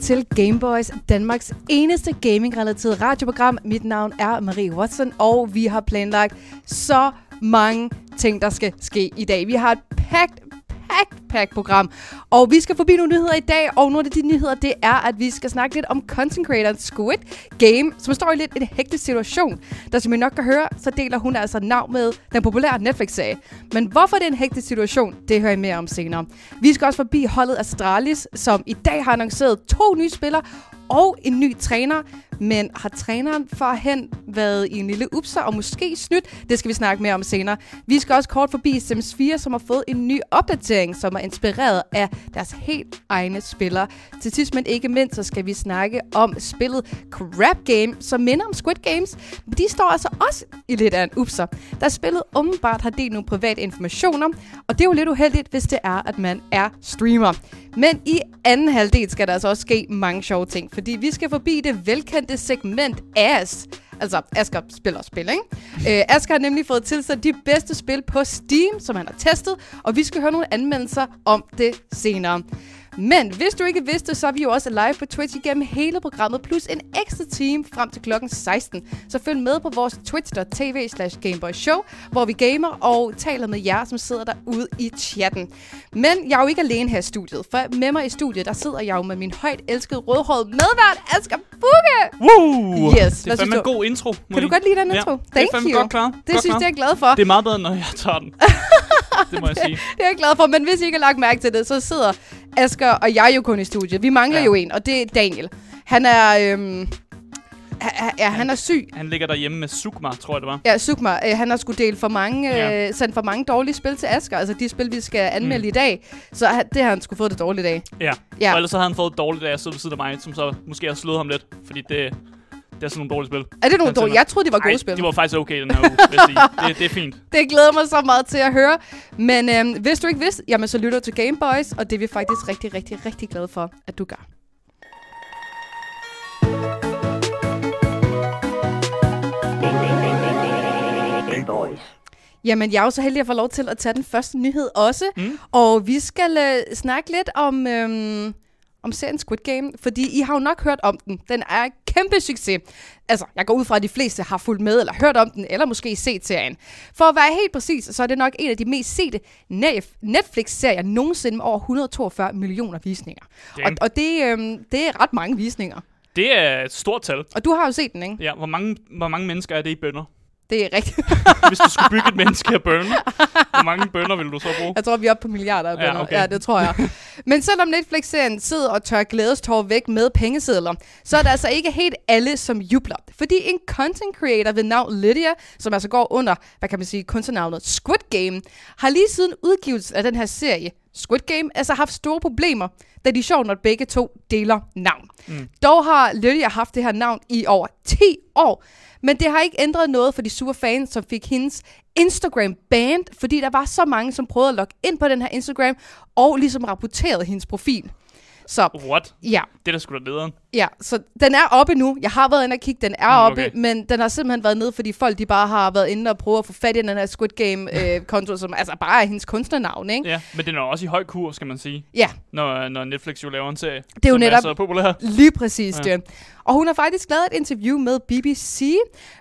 til Gameboys, Danmarks eneste gaming-relaterede radioprogram. Mit navn er Marie Watson, og vi har planlagt så mange ting, der skal ske i dag. Vi har et packed pack program Og vi skal forbi nogle nyheder i dag, og nogle af de nyheder, det er, at vi skal snakke lidt om content creator Squid Game, som står i lidt en hektisk situation. Der som I nok kan høre, så deler hun altså navn med den populære Netflix-serie. Men hvorfor det er en hektisk situation, det hører I mere om senere. Vi skal også forbi holdet Astralis, som i dag har annonceret to nye spillere og en ny træner. Men har træneren forhen været i en lille upser og måske snydt? Det skal vi snakke mere om senere. Vi skal også kort forbi Sims 4, som har fået en ny opdatering, som er inspireret af deres helt egne spillere. Til sidst, men ikke mindst, så skal vi snakke om spillet Crab Game, som minder om Squid Games. Men de står altså også i lidt af en upser. Der spillet åbenbart har delt nogle private informationer, og det er jo lidt uheldigt, hvis det er, at man er streamer. Men i anden halvdel skal der altså også ske mange sjove ting, fordi vi skal forbi det velkendte segment AS. Altså, Asger spiller spil, ikke? Øh, Asger har nemlig fået tilsat de bedste spil på Steam, som han har testet, og vi skal høre nogle anmeldelser om det senere. Men hvis du ikke vidste, så er vi jo også live på Twitch igennem hele programmet, plus en ekstra time frem til klokken 16. Så følg med på vores twitch.tv slash gameboyshow, hvor vi gamer og taler med jer, som sidder derude i chatten. Men jeg er jo ikke alene her i studiet, for med mig i studiet, der sidder jeg jo med min højt elskede rødhårede medvært, Asger Bukke! Woo! Yes, det er fandme en god intro. Kan du godt lide den intro? Ja, det Thank er fandme you. godt klar. Det godt synes klar. jeg er glad for. Det er meget bedre, når jeg tager den. det må jeg sige. Det er jeg glad for, men hvis I ikke har lagt mærke til det, så sidder Asger og jeg jo kun i studiet. Vi mangler ja. Jo en, og det er Daniel. Han er, øhm, ha- ja, han er syg. Han ligger derhjemme med Sukma, tror jeg det var. Ja, Sukma, øh, han har skulle dele for mange, Ja. øh, sendt for mange dårlige spil til Asger. Altså de spil, vi skal anmelde Mm. i dag. Så han, det har han skulle fået det dårligt af. Ja. Ja. Og ellers så havde han fået et dårligt af at sidde ved siden af mig, som så måske har slået ham lidt. Fordi det, det er sådan nogle dårlige spil. Er det nogle dårlige? Jeg troede, de var gode Ej, spil. de var faktisk okay den her uge, vil jeg sige. Det, det er fint. Det glæder mig så meget til at høre. Men øhm, hvis du ikke vidste, jamen så lytter du til Game Boys, og det er vi faktisk rigtig, rigtig, rigtig glade for, at du gør. Gameboys. Jamen, jeg er jo så heldig at få lov til at tage den første nyhed også. Mm. Og vi skal øh, snakke lidt om, øhm, om serien Squid Game, fordi I har jo nok hørt om den. Den er en kæmpe succes. Altså, jeg går ud fra, at de fleste har fulgt med, eller hørt om den, eller måske set serien. For at være helt præcis, så er det nok en af de mest sete Netflix-serier nogensinde med over 142 millioner visninger. Og, Damn. og det, øhm, det er ret mange visninger. Det er et stort tal. Og du har jo set den, ikke? Ja, hvor mange, hvor mange mennesker er det i bønder? Det er rigtigt. Hvis du skulle bygge et menneske af bønner, hvor mange bønder vil du så bruge? Jeg tror, vi er oppe på milliarder af Ja, bønder. Ja, okay. ja, det tror jeg. Men selvom Netflix-serien sidder og tør glædestår væk med pengesedler, så er det altså ikke helt alle, som jubler. Fordi en content creator ved navn Lydia, som altså går under, hvad kan man sige, kunstnernavnet Squid Game, har lige siden udgivelsen af den her serie, Squid Game, altså haft store problemer, da de sjovt nok begge to deler navn. Mm. Dog har Lydia haft det her navn i over 10 år, men det har ikke ændret noget for de super fans, som fik hendes Instagram banned, fordi der var så mange, som prøvede at logge ind på den her Instagram, og ligesom rapporterede hendes profil. Så What? ja, Det er da sgu da lederen. Ja, så den er oppe nu. Jeg har været inde og kigge, den er Mm, oppe, okay. men den har simpelthen været nede, fordi folk de bare har været inde og prøve at få fat i den her Squid Game-konto, som altså bare er hendes kunstnernavn, ikke? Ja, men den er også i høj kur, skal man sige. Ja, Når, når Netflix jo laver en serie, Det er jo netop- er så populær. Lige præcis Ja. det. Og hun har faktisk lavet et interview med BBC,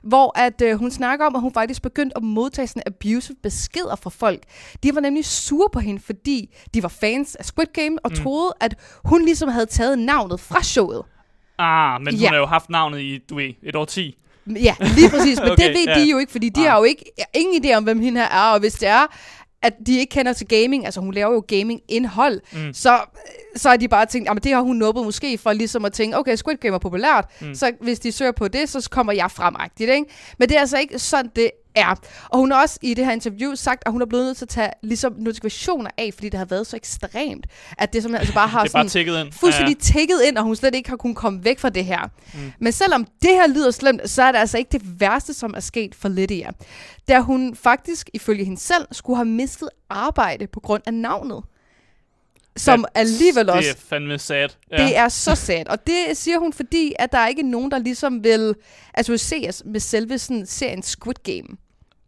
hvor at, øh, hun snakker om, at hun faktisk begyndte at modtage sådan abusive beskeder fra folk. De var nemlig sure på hende, fordi de var fans af Squid Game, og mm. troede, at hun ligesom havde taget navnet fra showet. Ah, men Ja. hun har jo haft navnet i, du ved, et år 10. Ja, lige præcis. Men Okay, det ved ja. de jo ikke, fordi de Nej. har jo ikke ingen idé om, hvem hende her er. Og hvis det er, at de ikke kender til gaming, altså hun laver jo gaming-indhold, Mm. så, så har de bare tænkt, at det har hun nubbet måske for ligesom at tænke, okay, Squid Game er populært, Mm. så hvis de søger på det, så kommer jeg fremagtigt, ikke? Men det er altså ikke sådan, det er. Og hun har også i det her interview sagt, at hun er blevet nødt til at tage ligesom, notifikationer af, fordi det har været så ekstremt, at det simpelthen altså bare har Det er bare sådan tækket ind. fuldstændig tækket ind, og hun slet ikke har kunnet komme væk fra det her. Mm. Men selvom det her lyder slemt, så er det altså ikke det værste, som er sket for Lydia. Da hun faktisk, ifølge hende selv, skulle have mistet arbejde på grund af navnet. Som That- alligevel også... Det er fandme sad. Ja. Det er så sad. Og det siger hun, fordi at der er ikke nogen, der ligesom vil associeres med selve sådan, serien Squid Game.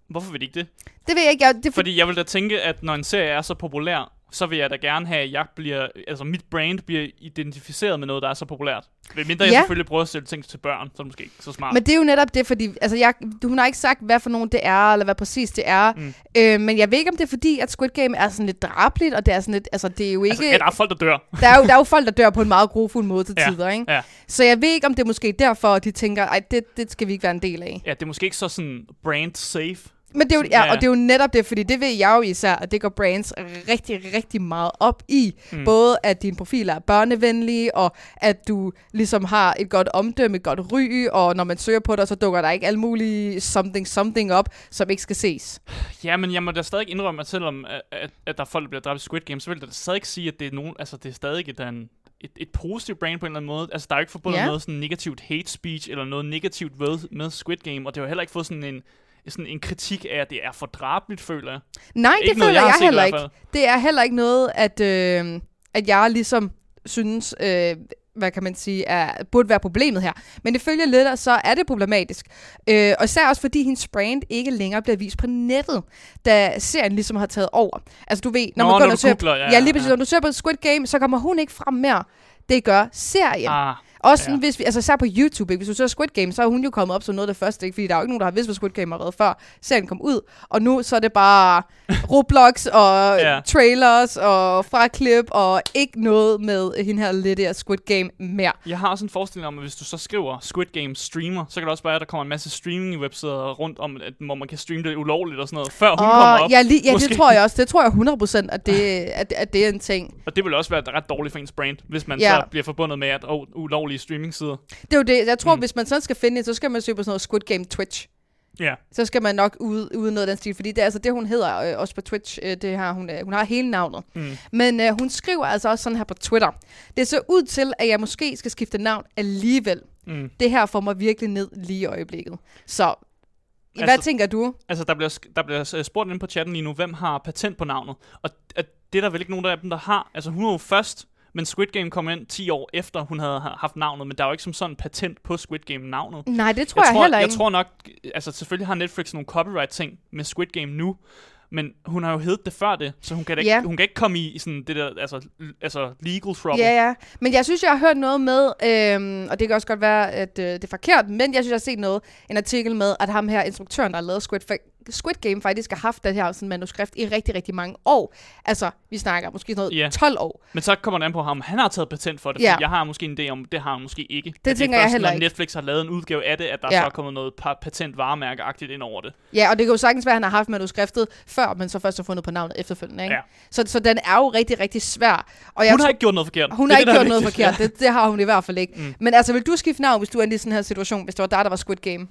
Hvorfor vil de ikke det? Det ved jeg ikke. Jeg, det for, Fordi jeg vil da tænke, at når en serie er så populær, så vil jeg da gerne have, at jeg bliver, altså mit brand bliver identificeret med noget, der er så populært. Ved mindre jeg Ja. selvfølgelig prøver at sælge ting til børn, så er det måske ikke så smart. Men det er jo netop det, fordi altså jeg, hun har ikke sagt, hvad for nogen det er, eller hvad præcis det er. Mm. Øh, men jeg ved ikke, om det er fordi, at Squid Game er sådan lidt drabligt, og det er sådan lidt, altså det er jo ikke... altså, ja, der er folk, der dør. der, er jo, der er jo folk, der dør på en meget grofuld måde til Ja, tider, ikke? ja. Så jeg ved ikke, om det er måske derfor, at de tænker, ej, det, det skal vi ikke være en del af. Ja, det er måske ikke så sådan brand safe. Men det er jo, Ja. ja, og det er jo netop det, fordi det ved jeg jo især, at det går brands rigtig, rigtig meget op i. Mm. Både at dine profiler er børnevenlige, og at du ligesom har et godt omdømme, et godt ry, og når man søger på dig, så dukker der ikke alle mulige something something op, som ikke skal ses. Ja, men jeg må da stadig indrømme, at selvom at, at, der er folk, der bliver dræbt i Squid Game, så vil jeg da stadig ikke sige, at det er nogen, altså det er stadig et, en, et, et positivt brand på en eller anden måde. Altså der er jo ikke forbundet Ja. noget sådan negativt hate speech, eller noget negativt med, med Squid Game, og det har jo heller ikke fået sådan en, sådan en kritik af, at det er for drabeligt, føler jeg. Nej, det noget, føler jeg har jeg, set i heller ikke. Det er heller ikke noget, at, øh, at jeg ligesom synes, øh, hvad kan man sige, er, burde være problemet her. Men ifølge Litter, så er det problematisk. Øh, og især også fordi hendes brand ikke længere bliver vist på nettet, da serien ligesom har taget over. Altså du ved, når Nå, man går når og ser, googler, ja, ja, lige præcis, ja. når du ser på Squid Game, så kommer hun ikke frem mere. Det gør serien. Ah, Også Ja. ja. hvis vi, altså især på YouTube, ikke? hvis du ser Squid Game, så er hun jo kommet op som noget af det første, ikke? fordi der er jo ikke nogen, der har vidst, hvad Squid Game har været før serien kom ud. Og nu så er det bare Roblox og Ja. trailers og fraklip og ikke noget med hende her lidt af Squid Game mere. jeg har også en forestilling om, at hvis du så skriver Squid Game streamer, så kan det også være, at der kommer en masse streaming websider rundt om, at, hvor man kan streame det ulovligt og sådan noget, før hun kommer Og op. ja, li- ja, Måske. det tror jeg også. Det tror jeg 100% at det, at, at det er en ting. Og det vil også være ret dårligt for ens brand, hvis man Ja. så bliver forbundet med, at oh, ulovlige streaming-sider. Det er jo det. Jeg tror, Mm. hvis man sådan skal finde det, så skal man søge på sådan noget Squid Game Twitch. Ja. så skal man nok ud, ud noget af den stil, fordi det er altså det, hun hedder øh, også på Twitch. Øh, det har hun, øh, hun har hele navnet. Mm. Men øh, hun skriver altså også sådan her på Twitter. Det ser ud til, at jeg måske skal skifte navn alligevel. Mm. Det her får mig virkelig ned lige i øjeblikket. Så, hvad Altså- tænker du? Altså, der bliver, der bliver øh, spurgt inde på chatten lige nu, hvem har patent på navnet? Og at det er der vel ikke nogen af dem, der har. Altså, hun var jo først, men Squid Game kom ind 10 år efter, hun havde ha- haft navnet, men der er jo ikke som sådan patent på Squid Game-navnet. Nej, det tror jeg, tror, heller jeg ikke. tror nok, altså selvfølgelig har Netflix nogle copyright-ting med Squid Game nu, men hun har jo heddet det før det, så hun kan, da ikke, Ja. hun kan ikke komme i, sådan det der, altså, altså legal trouble. Ja, ja. Men jeg synes, jeg har hørt noget med, øhm, og det kan også godt være, at øh, det er forkert, men jeg synes, jeg har set noget, en artikel med, at ham her, instruktøren, der har lavet Squid, Squid Game, faktisk har haft det her sådan manuskript i rigtig, rigtig mange år. Altså, vi snakker måske sådan noget Ja. 12 år. Men så kommer det an på ham. Han har taget patent for det, fordi jeg har måske en idé om, det har han måske ikke. Det At tænker er jeg heller ikke. Netflix har lavet en udgave af det, at der Ja. så er kommet noget pa- patent varemærkeagtigt ind over det. Ja, og det kan jo sagtens være, at han har haft manuskriptet før, men så først har fundet på navnet efterfølgende. Ikke? Ja. Så, så den er jo rigtig, rigtig svær. Og jeg Hun har ikke gjort noget forkert. hun Det er har det, ikke er gjort noget forkert. Det, det har hun i hvert fald ikke. Mm. Men altså, vil du skifte navn, hvis du endte i sådan her situation, hvis det var dig, der var Squid Game?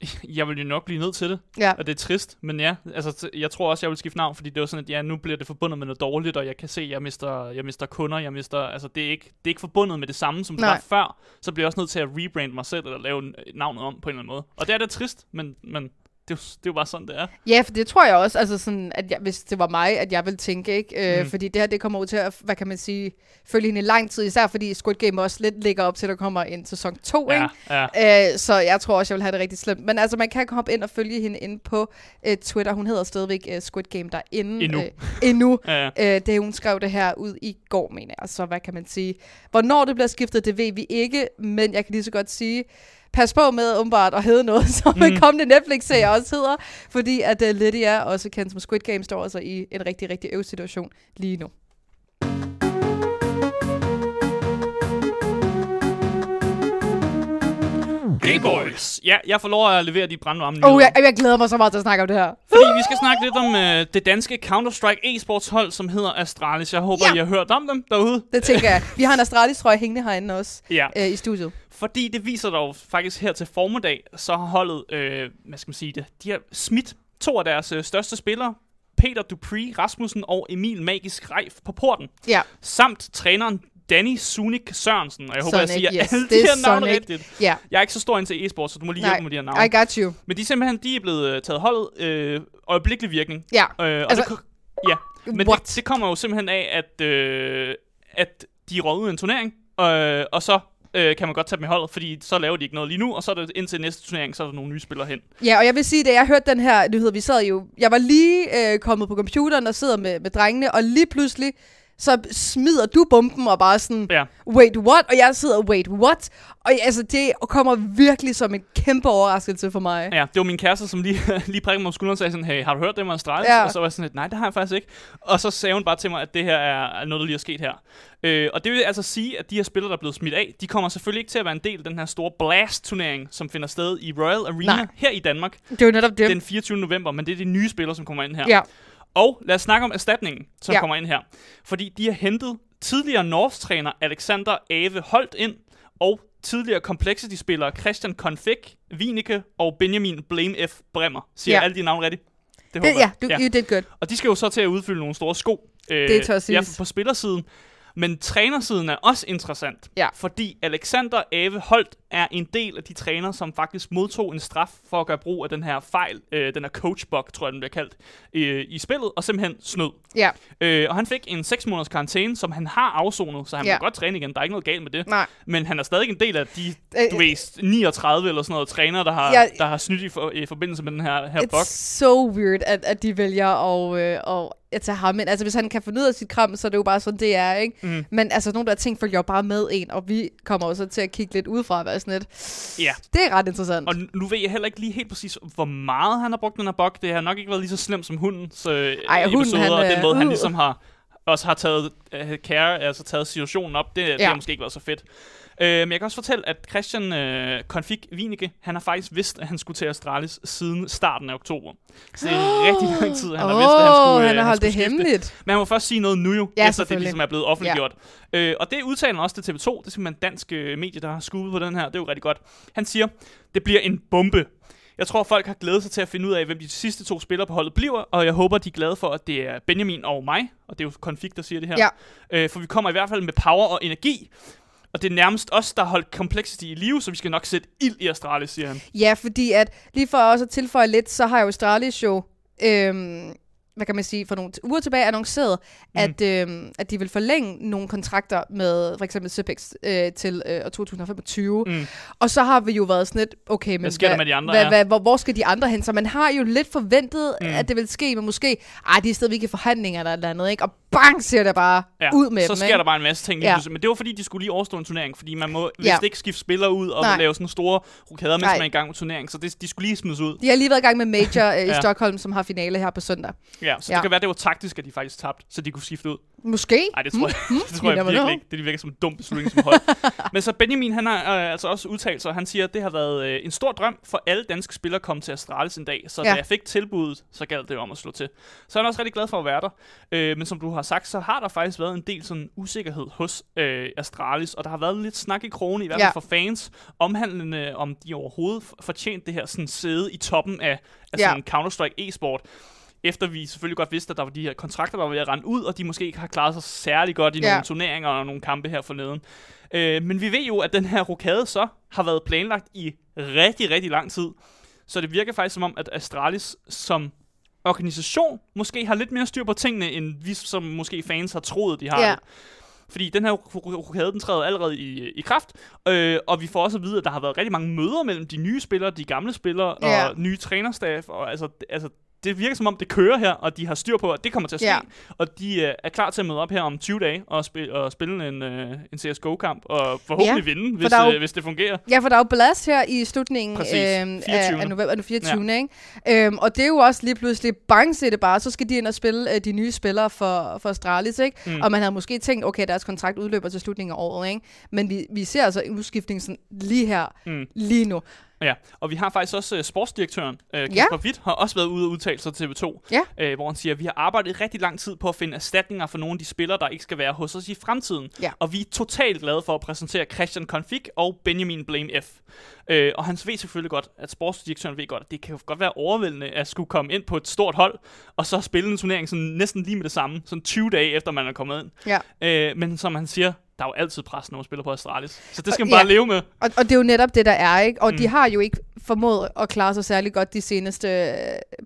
Jeg vil jo nok blive nødt til det, Ja. og det er trist. Men ja, altså, jeg tror også, jeg vil skifte navn, fordi det var sådan, at ja, nu bliver det forbundet med noget dårligt, og jeg kan se, at jeg mister, jeg mister kunder, jeg mister, altså det er, ikke, det er ikke forbundet med det samme, som det Nej. var før. Så bliver jeg også nødt til at rebrande mig selv, eller lave navnet om på en eller anden måde. Og det er da trist, men, men det, er jo- det er jo bare sådan, det er. Ja, for det tror jeg også, altså sådan, at jeg, hvis det var mig, at jeg ville tænke, ikke? Øh, Mm. Fordi det her, det kommer ud til at, hvad kan man sige, følge hende i lang tid, især fordi Squid Game også lidt ligger op til, at der kommer en sæson 2, Ja, ikke? ja. Øh, så jeg tror også, jeg vil have det rigtig slemt. Men altså, man kan hoppe ind og følge hende ind på øh, Twitter. Hun hedder stadigvæk øh, Squid Game derinde. Endnu. Øh, endnu. ja. Øh, det hun skrev det her ud i går, mener jeg. Så hvad kan man sige? Hvornår det bliver skiftet, det ved vi ikke. Men jeg kan lige så godt sige, pas på med åbenbart at hedde noget, som Mm. mm. en kommende Netflix-serie også hedder. Fordi at uh, Lydia, også kendt som Squid Game, står altså i en rigtig, rigtig øv situation lige nu. Gameboys! Ja, jeg får lov at levere de brandvarme nyheder. Oh, jeg, jeg glæder mig så meget til at snakke om det her. Fordi vi skal snakke lidt om øh, det danske Counter-Strike e-sports hold, som hedder Astralis. Jeg håber, Ja. I har hørt om dem derude. Det tænker jeg. Vi har en Astralis, tror jeg, hængende herinde også Ja, øh, i studiet. Fordi det viser dog faktisk her til formiddag, så har holdet, øh, hvad skal man sige det, de har smidt to af deres øh, største spillere, Peter Dupree Rasmussen og Emil Magisk Reif på porten, Ja, samt træneren Danny Sunik Sørensen. Og jeg håber, jeg Sonic, siger yes. alle de er her navne Sonic. rigtigt. ja. Jeg er ikke så stor ind til e-sport, så du må lige Nej, hjælpe mig med de her navne. I got you. Men de er simpelthen de er blevet øh, taget holdet øh, øjeblikkelig virkning. Ja, Øh, og Altså, det, ja, men what? det, det kommer jo simpelthen af, at, øh, at de røg ud i en turnering, øh, og så øh, kan man godt tage dem i holdet, fordi så laver de ikke noget lige nu, og så er det indtil næste turnering, så er der nogle nye spillere hen. Ja, og jeg vil sige, da jeg hørte den her nyhed, vi sad jo... Jeg var lige øh, kommet på computeren og sidder med, med drengene, og lige pludselig så smider du bomben og bare sådan, Ja. wait, what? Og jeg sidder, wait, what? Og altså, det kommer virkelig som en kæmpe overraskelse for mig. Ja, det var min kæreste, som lige, lige prikkede mig om skulderen og sagde sådan, hey, har du hørt det med Astralis? Ja. Og så var jeg sådan lidt, nej, det har jeg faktisk ikke. Og så sagde hun bare til mig, at det her er noget, der lige er sket her. Øh, og det vil altså sige, at de her spillere, der er blevet smidt af, de kommer selvfølgelig ikke til at være en del af den her store Blast-turnering, som finder sted i Royal Arena Nej. her i Danmark Det er jo netop det. den 24. november, men det er de nye spillere, som kommer ind her. Ja. Og lad os snakke om erstatningen, som Ja. kommer ind her. Fordi de har hentet tidligere Norths-træner Alexander Ave Holt ind, og tidligere Complexity-spillere Christian Konfik, Wieneke og Benjamin Blame F. Bremmer. Siger Ja. ja. alle de navne rigtigt? Det, Det, ja, du, you did good. Og de skal jo så til at udfylde nogle store sko. Øh, Det tør Ja, på spillersiden. Men trænersiden er også interessant. Ja. Fordi Alexander Ave Holt er en del af de trænere, som faktisk modtog en straf for at gøre brug af den her fejl, øh, den her coachbug, tror jeg, den bliver kaldt, øh, i spillet, og simpelthen snød. Ja, Øh, og han fik en 6 måneders karantæne, som han har afsonet, så han Ja. må godt træne igen. Der er ikke noget galt med det. nej. Men han er stadig en del af de, Øh, du ved, 39 eller sådan noget trænere, der har, Ja. der har snydt i, for, i forbindelse med den her, her bug. It's so weird, at, at de vælger at, øh, at, at tage ham ind. Altså, hvis han kan finde ud af sit kram, så er det jo bare sådan, det er, ikke? Mm. Men altså, nogle der ting følger jo bare med en, og vi kommer også til at kigge lidt udefra og være sådan lidt. Ja. Det er ret interessant. Og nu ved jeg heller ikke lige helt præcis, hvor meget han har brugt den her bug. Det har nok ikke været lige så slemt som hundens øh, Ej, hunden, episoder, han, og øh, den måde, han uh. ligesom har også har taget uh, care, altså taget situationen op. Det, ja. det har måske ikke været så fedt. Øh, men jeg kan også fortælle, at Christian øh, Konfik Wieneke, han har faktisk vidst, at han skulle til Astralis siden starten af oktober. Så det er rigtig lang tid, han har vidst, at han skulle, øh, han har holdt det skulle skifte. hemmeligt. Men han må først sige noget nu jo, Ja, efter det ligesom er blevet offentliggjort. Ja. Øh, og det udtaler han også til TV2. Det er simpelthen en dansk øh, medie, der har skubbet på den her. Det er jo rigtig godt. Han siger, det bliver en bombe. Jeg tror, folk har glædet sig til at finde ud af, hvem de sidste to spillere på holdet bliver, og jeg håber, de er glade for, at det er Benjamin og mig, og det er jo Konflikt, der siger det her. Ja. Øh, for vi kommer i hvert fald med power og energi, og det er nærmest os, der har holdt Complexity i live, så vi skal nok sætte ild i Astralis, siger han. Ja, fordi at lige for også at tilføje lidt, så har jo Astralis jo, øhm, hvad kan man sige, for nogle uger tilbage annonceret, mm. at, øhm, at de vil forlænge nogle kontrakter med for eksempel Zipex øh, til øh, år 2025. Mm. Og så har vi jo været sådan lidt, okay, men Hvad der med de andre, hvad, ja? hvad, hvor, hvor skal de andre hen? Så man har jo lidt forventet, Mm. at det vil ske, men måske, ej, de er stadigvæk i forhandlinger eller eller andet, ikke? Og bang, ser det bare Ja, ud med så dem, sker ikke? der bare en masse ting. Ja. Men det var fordi, de skulle lige overstå en turnering, fordi man må vist Ja. ikke skifte spillere ud og Nej. lave sådan store rokader, mens Nej. man er i gang med turneringen. Så det, de skulle lige smides ud. De har lige været i gang med Major øh, i Ja. Stockholm, som har finale her på søndag. Ja, så Ja. det kan være, det var taktisk, at de faktisk tabte, så de kunne skifte ud. Måske. Nej, det tror jeg, det tror jeg virkelig know. ikke. Det virker som en dum beslutning som hold. Men så Benjamin, han har øh, altså også udtalt sig, han siger, at det har været øh, en stor drøm for alle danske spillere at komme til Astralis en dag. Så Ja. da jeg fik tilbuddet, så galt det om at slå til. Så er han også rigtig glad for at være der. Øh, men som du har sagt, så har der faktisk været en del sådan usikkerhed hos øh, Astralis, og der har været lidt snak i krogen, i hvert fald Ja. for fans, omhandlende om de overhovedet fortjent det her sådan sæde i toppen af, af Ja. sådan Counter-Strike e-sport efter vi selvfølgelig godt vidste, at der var de her kontrakter, der var ved at rende ud, og de måske ikke har klaret sig særlig godt i Ja. nogle turneringer og nogle kampe her forleden. Øh, men vi ved jo, at den her rokade så har været planlagt i rigtig, rigtig lang tid. Så det virker faktisk som om, at Astralis som organisation måske har lidt mere styr på tingene, end vi som måske fans har troet, de har. Ja. Fordi den her ro- rokade, den træder allerede i, i kraft, øh, og vi får også at vide, at der har været rigtig mange møder mellem de nye spillere, de gamle spillere og Ja. nye trænerstaff, og altså, altså det virker som om, det kører her, og de har styr på, at det kommer til at ske, Ja. og de øh, er klar til at møde op her om 20 dage og, spil, og spille en, øh, en CSGO-kamp, og forhåbentlig Ja, vinde, hvis, jo- øh, hvis det fungerer. Ja, for der er jo blast her i slutningen 24.. af, af november, den 24. Ja. Ikke? Øhm, og det er jo også lige pludselig, bang siger det bare, så skal de ind og spille øh, de nye spillere for, for Astralis, ikke? Mm. Og man havde måske tænkt, okay, deres kontrakt udløber til slutningen af året, ikke? Men vi, vi ser altså en udskiftning sådan lige her, Mm. lige nu. Ja, og vi har faktisk også uh, sportsdirektøren, Ja. Kasper ja. Witt, har også været ude og udtale sig til TV2, Ja. øh, hvor han siger, at vi har arbejdet rigtig lang tid på at finde erstatninger for nogle af de spillere, der ikke skal være hos os i fremtiden. Ja. Og vi er totalt glade for at præsentere Christian Konfik og Benjamin Blame F. Øh, og han ved selvfølgelig godt, at sportsdirektøren ved godt, at det kan jo godt være overvældende at skulle komme ind på et stort hold, og så spille en turnering sådan næsten lige med det samme, sådan 20 dage efter man er kommet ind. Ja. Øh, men som han siger, der er jo altid pres, når man spiller på Astralis. Så det skal man bare ja. leve med. Og, og det er jo netop det, der er, ikke? Og mm. de har jo ikke formået at klare sig særlig godt de seneste øh,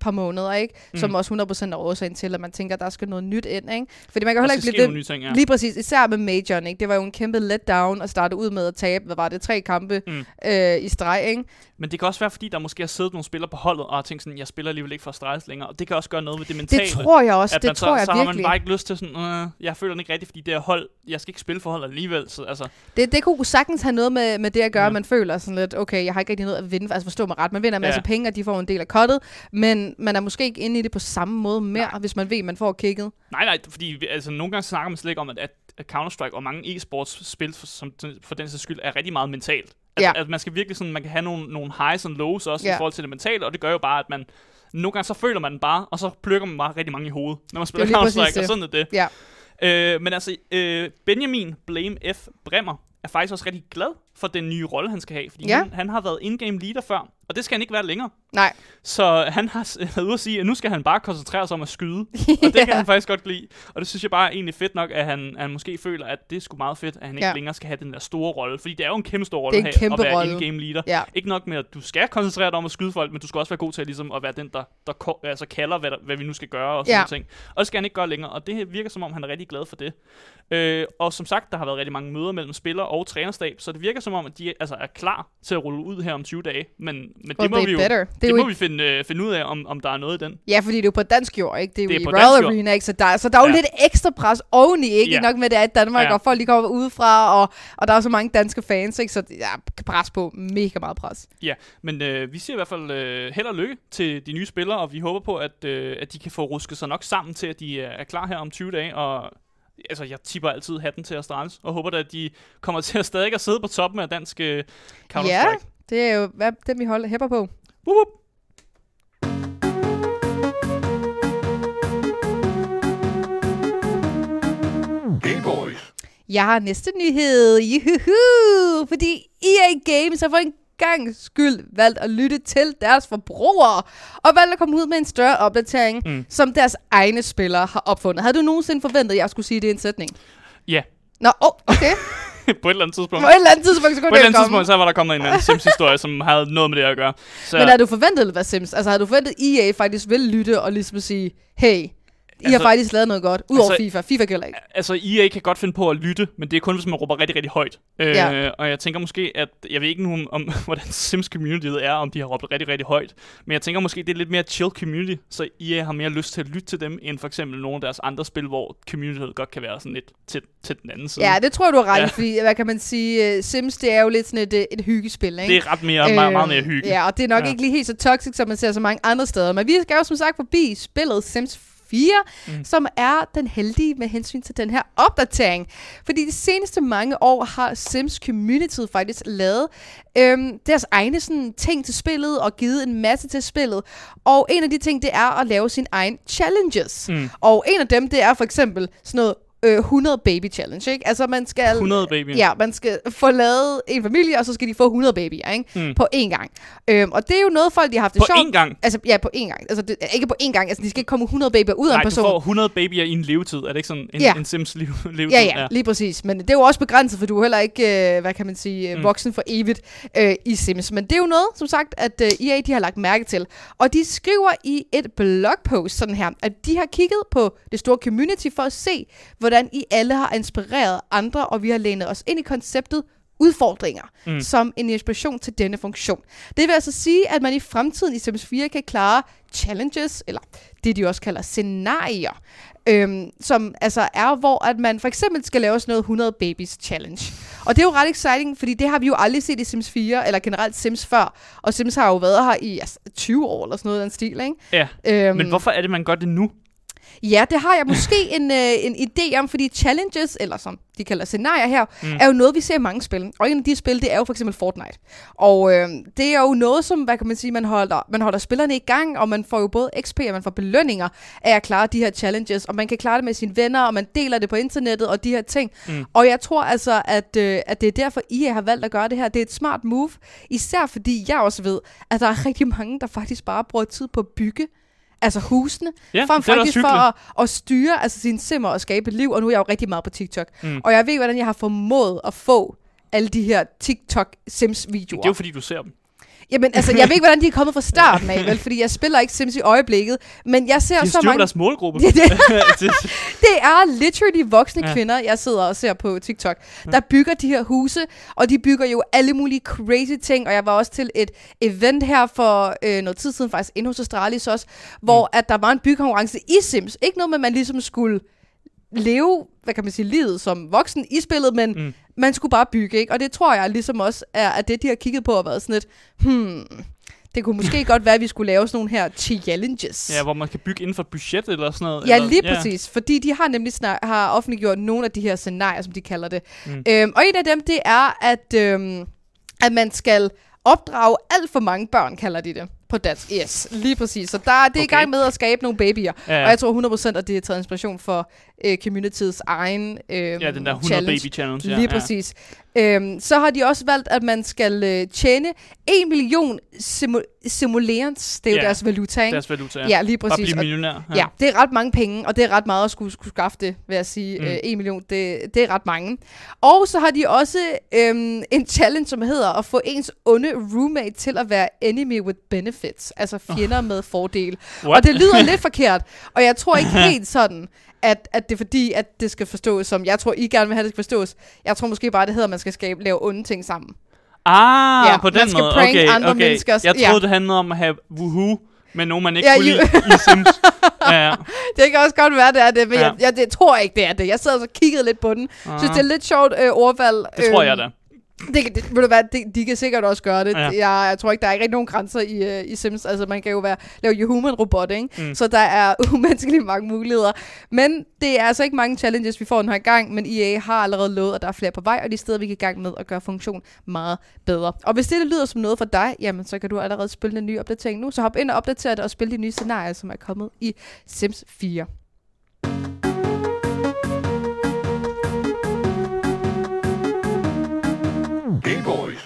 par måneder, ikke? Som Mm. også 100% er årsagen til, at man tænker, at der skal noget nyt ind, ikke? Fordi man kan heller ikke blive ved, nye ting, ja. Lige præcis, især med Majoren, ikke? Det var jo en kæmpe letdown at starte ud med at tabe, hvad var det, tre kampe Mm. øh, i streg, ikke? Men det kan også være, fordi der måske har siddet nogle spillere på holdet, og har tænkt sådan, jeg spiller alligevel ikke for Strejs længere. Og det kan også gøre noget ved det mentale. Det tror jeg også, at det tror så, jeg så har man virkelig. bare ikke lyst til sådan, øh, jeg føler ikke rigtigt, fordi det er hold, jeg skal ikke spille for hold alligevel. Så, altså, Det, det kunne sagtens have noget med, med det at gøre, at man føler sådan lidt, okay, jeg har ikke rigtig noget at vinde. Altså forstå mig ret, man vinder en masse Ja. penge, og de får en del af kottet, men man er måske ikke inde i det på samme måde mere, Nej. hvis man ved, at man får kigget. nej, nej, fordi altså, nogle gange snakker man slet ikke om, at, at Counter-Strike og mange e-sports spil for, som, for den sags skyld er rigtig meget mentalt. At, Ja. at man skal virkelig sådan, man kan have nogle, nogle highs and lows også Ja. i forhold til det mentale, og det gør jo bare, at man nogle gange så føler man den bare, og så plukker man bare rigtig mange i hovedet, når man spiller Counter-Strike, og sådan er det. Ja. Øh, men altså, øh, Benjamin Blame F. Bremmer er faktisk også rigtig glad for den nye rolle, han skal have. Fordi Ja. han, han har været in-game leader før, og det skal han ikke være længere. Nej. Så han har været ude at sige, at nu skal han bare koncentrere sig om at skyde. Og det kan han faktisk godt lide. Og det synes jeg bare er egentlig fedt nok, at han, han måske føler, at det er sgu meget fedt, at han ikke Ja. længere skal have den der store rolle. Fordi det er jo en kæmpe stor rolle at, have, at være rolle. in-game leader. Ja. Ikke nok med, at du skal koncentrere dig om at skyde folk, men du skal også være god til at, ligesom, at være den, der, der altså kalder, hvad, der, hvad vi nu skal gøre og sådan ja. ting. Og det skal han ikke gøre længere, og det virker som om, han er rigtig glad for det. Øh, og som sagt, der har været rigtig mange møder mellem spiller og trænerstab, så det virker som om, at de altså, er klar til at rulle ud her om 20 dage. Men, men Well, det må vi jo better. Det det jo må ikke, vi finde, øh, finde ud af, om, om der er noget i den. ja, fordi det er jo på dansk jord, ikke? Det er jo Det er i på Royal. Arena, ikke? Så der, så der er jo Ja. lidt ekstra pres oveni, ikke? Ja. Nok med det er i Danmark, Ja. og folk de kommer udefra, og, og der er så mange danske fans, ikke? Så ja, pres på. Mega meget pres. Ja, men øh, vi siger i hvert fald øh, held og lykke til de nye spillere, og vi håber på, at, øh, at de kan få rusket sig nok sammen til, at de er er klar her om 20 dage, og altså, jeg tipper altid hatten til Astralis, og håber da, at de kommer til at stadig at sidde på toppen af dansk øh, Counter-Strike. Ja, det er jo hvad, den, vi holder hæpper på. Wup, wup. Jeg har næste nyhed. Juhu! Fordi EA Games har for en gang skyld valgt at lytte til deres forbrugere, og valgt at komme ud med en større opdatering, Mm. som deres egne spillere har opfundet. Havde du nogensinde forventet, at jeg skulle sige det i en sætning? Ja, Nå, oh, okay. på et eller andet tidspunkt. På et eller andet tidspunkt, så På kunne et eller det andet komme. tidspunkt, så var der kommet en eller anden Sims-historie, som havde noget med det at gøre. Så, Men havde du forventet, det var Sims? Altså, havde du forventet, at EA faktisk vil lytte og ligesom sige, hey, I altså, har faktisk lavet noget godt, udover altså- FIFA. FIFA gælder ikke. altså, EA kan godt finde på at lytte, men det er kun, hvis man råber rigtig, rigtig højt. Øh, Ja. Og jeg tænker måske, at jeg ved ikke nu om, om hvordan Sims communityet er, om de har råbt rigtig, rigtig højt. Men jeg tænker måske, det er lidt mere chill community, så EA har mere lyst til at lytte til dem, end for eksempel nogle af deres andre spil, hvor communityet godt kan være sådan lidt til, til den anden side. Ja, det tror jeg, du har ret Ja. fordi, hvad kan man sige, uh, Sims, det er jo lidt sådan et, øh, et hyggespil, ikke? det er ret mere, meget, meget mere hygge. Ja, og det er nok ja. ikke lige helt så toxic, som man ser så mange andre steder. Men vi skal jo som sagt forbi spillet Sims 4, Mm. som er den heldige med hensyn til den her opdatering. Fordi de seneste mange år har Sims Community faktisk lavet øhm, deres egne sådan, ting til spillet og givet en masse til spillet. Og en af de ting, det er at lave sin egen challenges. Mm. Og en af dem, det er for eksempel sådan noget øh, 100 baby challenge, ikke? Altså man skal... 100 baby. Ja, man skal få lavet en familie, og så skal de få 100 babyer, ikke? Mm. På én gang. Øhm, og det er jo noget, folk de har haft det På sjovt. én gang. Altså, ja, på én gang. Altså, det, ikke på én gang. Altså, de skal ikke komme 100 babyer ud af Nej, en du person. får 100 babyer i en levetid. Er det ikke sådan en, Ja. en Sims liv, levetid? Ja, ja, lige præcis. Men det er jo også begrænset, for du er heller ikke, øh, hvad kan man sige, Mm. mm. voksen for evigt øh, i Sims. Men det er jo noget, som sagt, at øh, EA de har lagt mærke til. Og de skriver i et blogpost sådan her, at de har kigget på det store community for at se, hvordan I alle har inspireret andre, og vi har lænet os ind i konceptet udfordringer Mm. som en inspiration til denne funktion. Det vil altså sige, at man i fremtiden i Sims 4 kan klare challenges, eller det de også kalder scenarier, øhm, som altså er, hvor at man for eksempel skal lave sådan noget 100 babies challenge. Og det er jo ret exciting, fordi det har vi jo aldrig set i Sims 4, eller generelt Sims før. Og Sims har jo været her i altså, 20 år, eller sådan noget af den stil, ikke? Ja, Øhm, men hvorfor er det, man gør det nu? Ja, det har jeg måske en, øh, en idé om, fordi challenges, eller som de kalder scenarier her, Mm. er jo noget, vi ser i mange spil. Og en af de spil, det er jo for eksempel Fortnite. Og øh, det er jo noget, som, hvad kan man sige, man holder, man holder spillerne i gang, og man får jo både XP, og man får belønninger af at klare de her challenges, og man kan klare det med sine venner, og man deler det på internettet, og de her ting. Mm. Og jeg tror altså, at, øh, at det er derfor, EA har valgt at gøre det her. Det er et smart move, især fordi jeg også ved, at der er rigtig mange, der faktisk bare bruger tid på at bygge altså husene, Ja, frem faktisk for at, at styre altså sine simmer og skabe et liv, og nu er jeg jo rigtig meget på TikTok. Mm. Og jeg ved, hvordan jeg har formået at få alle de her TikTok-Sims-videoer. Det er jo fordi, du ser dem. Jamen, altså, jeg ved ikke, hvordan de er kommet fra starten af, vel? Fordi jeg spiller ikke Sims i øjeblikket. Men jeg ser De så mange... deres målgruppe. Det, det, Det- er literally voksne ja. kvinder, jeg sidder og ser på TikTok, der bygger de her huse, og de bygger jo alle mulige crazy ting, og jeg var også til et event her for øh, noget tid siden, faktisk inde hos Astralis også, hvor mm. at der var en byggekonkurrence i Sims. Ikke noget med, at man ligesom skulle leve, hvad kan man sige, livet som voksen i spillet, men Mm. Man skulle bare bygge, ikke? Og det tror jeg ligesom også er, at det, de har kigget på, har været sådan lidt, hmm, det kunne måske godt være, at vi skulle lave sådan nogle her challenges. Ja, hvor man kan bygge inden for budget eller sådan noget. Ja, eller, lige præcis. Fordi de har nemlig snak, har offentliggjort nogle af de her scenarier, som de kalder det. Mm. Øhm, og en af dem, det er, at, øhm, at man skal opdrage alt for mange børn, kalder de det på dansk. Yes, lige præcis. Så der, det er okay. i gang med at skabe nogle babyer. Ja. Og jeg tror 100% at det er taget inspiration for øh, communityets egen øh, ja, den der 100 challenge. baby challenge. Ja, Lige ja. præcis. Øhm, så har de også valgt, at man skal øh, tjene 1 million simu- simulerens. Det er jo Ja, deres valuta, ikke? Deres valuta, ja. Ja, lige Bare præcis. blive Og- millionær. Ja. ja, det er ret mange penge, og det er ret meget at skulle, skulle skaffe det, vil jeg sige. Mm. Øh, 1 million, det, det er ret mange. Og så har de også øhm, en challenge, som hedder at få ens onde roommate til at være enemy with benefits. Altså fjender oh. med fordel. What? Og det lyder lidt forkert, og jeg tror ikke helt sådan, at, at det er fordi, at det skal forstås som, jeg tror, I gerne vil have, det skal forstås. Jeg tror måske bare, det hedder, at man skal skabe, lave onde ting sammen. Ah, Ja, på man den skal måde. prank okay, andre okay. menneskers- Jeg ja. troede, det handlede om at have woohoo med nogen, man ikke Ja, kunne lide i Sims. ja, ja. Det kan også godt være, det er det, men Ja. ja. jeg, jeg det, tror ikke, det er det. Jeg sad og kiggede lidt på den. Jeg synes, Ah. det er lidt sjovt øh, ordvalg. Det tror Øhm, jeg da. Det, kan- det, ved du hvad, det, de kan sikkert også gøre det. Ja. Jeg, jeg tror ikke, der er ikke nogen grænser i, uh, i Sims. Altså, man kan jo være, lave jo human robot, ikke? Mm. Så der er umenneskeligt mange muligheder. Men det er altså ikke mange challenges, vi får den her gang. Men EA har allerede lovet, at der er flere på vej, og de steder, vi kan i gang med at gøre funktion meget bedre. Og hvis det, det lyder som noget for dig, jamen, så kan du allerede spille den nye opdatering nu. Så hop ind og opdater det og spil de nye scenarier, som er kommet i Sims 4.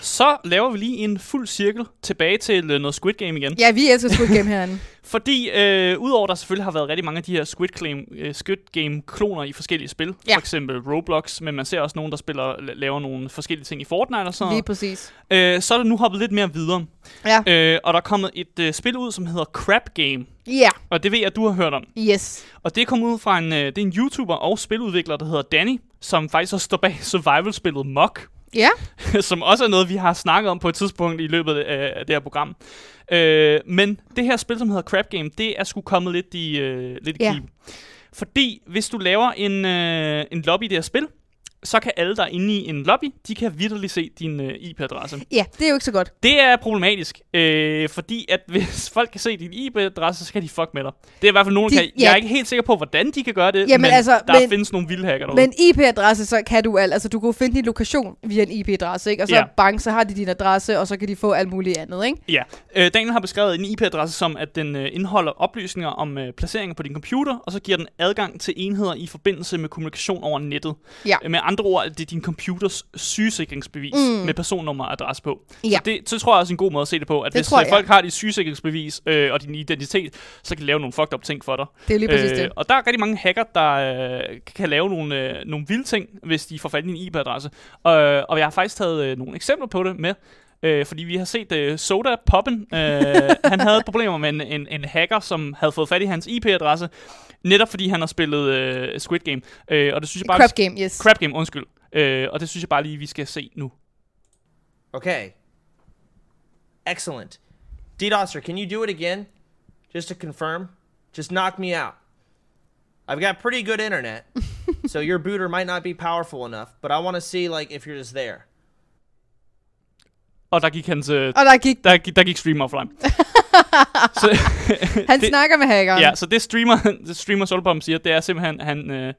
Så laver vi lige en fuld cirkel tilbage til øh, noget Squid Game igen. Ja, vi elsker Squid Game herinde. Fordi øh, udover der selvfølgelig har været rigtig mange af de her Squid Game, øh, Squid Game kloner i forskellige spil, Ja. for eksempel Roblox, men man ser også nogen, der spiller, la- laver nogle forskellige ting i Fortnite og sådan Lige præcis. Øh, så er det nu hoppet lidt mere videre. Ja. Øh, og der er kommet et øh, spil ud, som hedder Crap Game. Ja, Og det ved jeg, at du har hørt om. yes. Og det er kommet ud fra en, øh, det er en YouTuber og spiludvikler, der hedder Danny, som faktisk også står bag survival-spillet Mock, Ja, som også er noget, vi har snakket om på et tidspunkt i løbet af, det her program. Øh, men det her spil, som hedder Crap Game, det er sgu kommet lidt i, øh, lidt i Ja. knibe. Fordi hvis du laver en, øh, en lobby i det her spil, så kan alle, der er inde i en lobby, de kan vidderligt se din øh, IP-adresse. ja, det er jo ikke så godt. Det er problematisk, øh, fordi at hvis folk kan se din IP-adresse, så kan de fuck med dig. Det er i hvert fald nogen, De- kan. Jeg er ja. ikke helt sikker på, hvordan de kan gøre det, Jamen, men altså, der men- findes nogle vilde hacker derude. Men IP-adresse, så kan du alt. Altså, du kan finde din lokation via en IP-adresse, ikke? Og så Ja. ja. bang, så har de din adresse, og så kan de få alt muligt andet, ikke? Ja, øh, Daniel har beskrevet en IP-adresse som, at den øh, indeholder oplysninger om øh, placeringer på din computer, og så giver den adgang til enheder i forbindelse med kommunikation over nettet. Ja. Øh, med andre ord, det er din computers sygesikringsbevis mm. Med personnummer og adresse på. Ja. Så, det, så tror jeg også er en god måde at se det på, at Det hvis tror øh, jeg. folk har dit sygesikringsbevis øh, og din identitet, så kan de lave nogle fucked up ting for dig. Det er lige præcis øh, det. Og der er rigtig mange hacker, der øh, kan lave nogle, øh, nogle vilde ting, hvis de får fat i en IP-adresse. Og, og jeg har faktisk taget øh, nogle eksempler på det med, øh, fordi vi har set øh, Soda Poppen. Øh, han havde problemer med en, en, en hacker, som havde fået fat i hans IP-adresse, netop fordi han har spillet øh, Squid Game. Øh, og det synes jeg bare... Crap game, yes. Crap Game, undskyld. Øh, og det synes jeg bare lige, vi skal se nu. Okay. Excellent. DDoSer, can you do it again? Just to confirm? Just knock me out. I've got pretty good internet, so your booter might not be powerful enough, but I want to see like if you're just there. Og der gik hans... Øh, Og der gik, der, gik- der gik stream offline. så, han det- snakker med hackeren. Ja, så det streamer, det streamer Solbom siger, det er simpelthen, han, øh,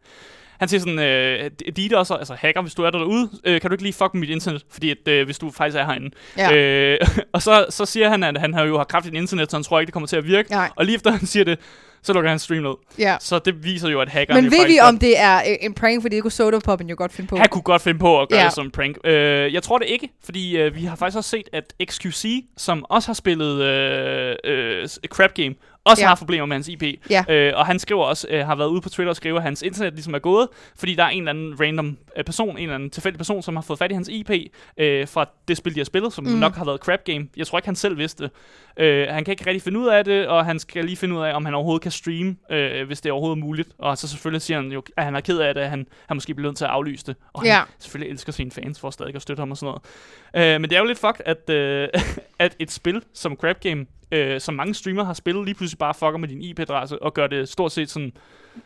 han siger sådan, øh, DDoS'er, altså hacker, hvis du er der derude, øh, kan du ikke lige fuck med mit internet, fordi at, øh, hvis du faktisk er herinde. Ja. Øh, og så, så siger han, at han har jo har kraftigt internet, så han tror ikke, det kommer til at virke. Nej. Og lige efter han siger det, så lukker han stream ned. ja. Så det viser jo, at hackeren Men ved vi, om det er øh, en prank, fordi det kunne Soda Poppen jo godt finde på. han kunne godt finde på at gøre Ja. det som en prank. Øh, jeg tror det ikke, fordi øh, vi har faktisk også set, at XQC, som også har spillet øh, øh, Crap Game, også Ja. har problemer med hans IP. Ja. Øh, og han skriver også, øh, har været ude på Twitter og skriver, at hans internet ligesom er gået, fordi der er en eller anden random øh, person, en eller anden tilfældig person, som har fået fat i hans IP øh, fra det spil, de har spillet, som mm. nok har været Crap Game. Jeg tror ikke, han selv vidste. Øh, han kan ikke rigtig finde ud af det, og han skal lige finde ud af, om han overhovedet kan streame, øh, hvis det er overhovedet muligt. Og så selvfølgelig siger han jo, at han er ked af det, at han, han måske bliver nødt til at aflyse det. Og han Ja. selvfølgelig elsker sine fans for stadig at støtte ham og sådan noget. Øh, men det er jo lidt fucked, at, øh, at et spil som Crap Game, øh, som mange streamere har spillet, lige pludselig bare fucker med din IP-adresse og gør det stort set sådan...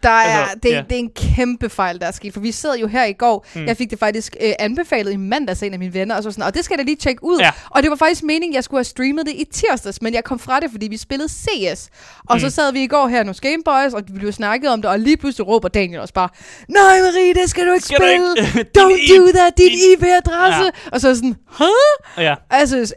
Der er, Altså, det, ja. det er en kæmpe fejl, der er sket, for vi sad jo her i går, mm. jeg fik det faktisk øh, anbefalet i mandags af en af mine venner, og så sådan, og det skal jeg da lige tjekke ud. Ja. Og det var faktisk meningen, jeg skulle have streamet det i tirsdags, men jeg kom fra det, fordi vi spillede CS. Og mm. så sad vi i går her hos Gameboys, og vi blev snakket om det, og lige pludselig råber Daniel også bare, Nej Marie, det skal du ikke Skal du spille! ikke? Don't do that, din din- IP-adresse! Ja. Og så sådan, Huh? Ja, Altså, jeg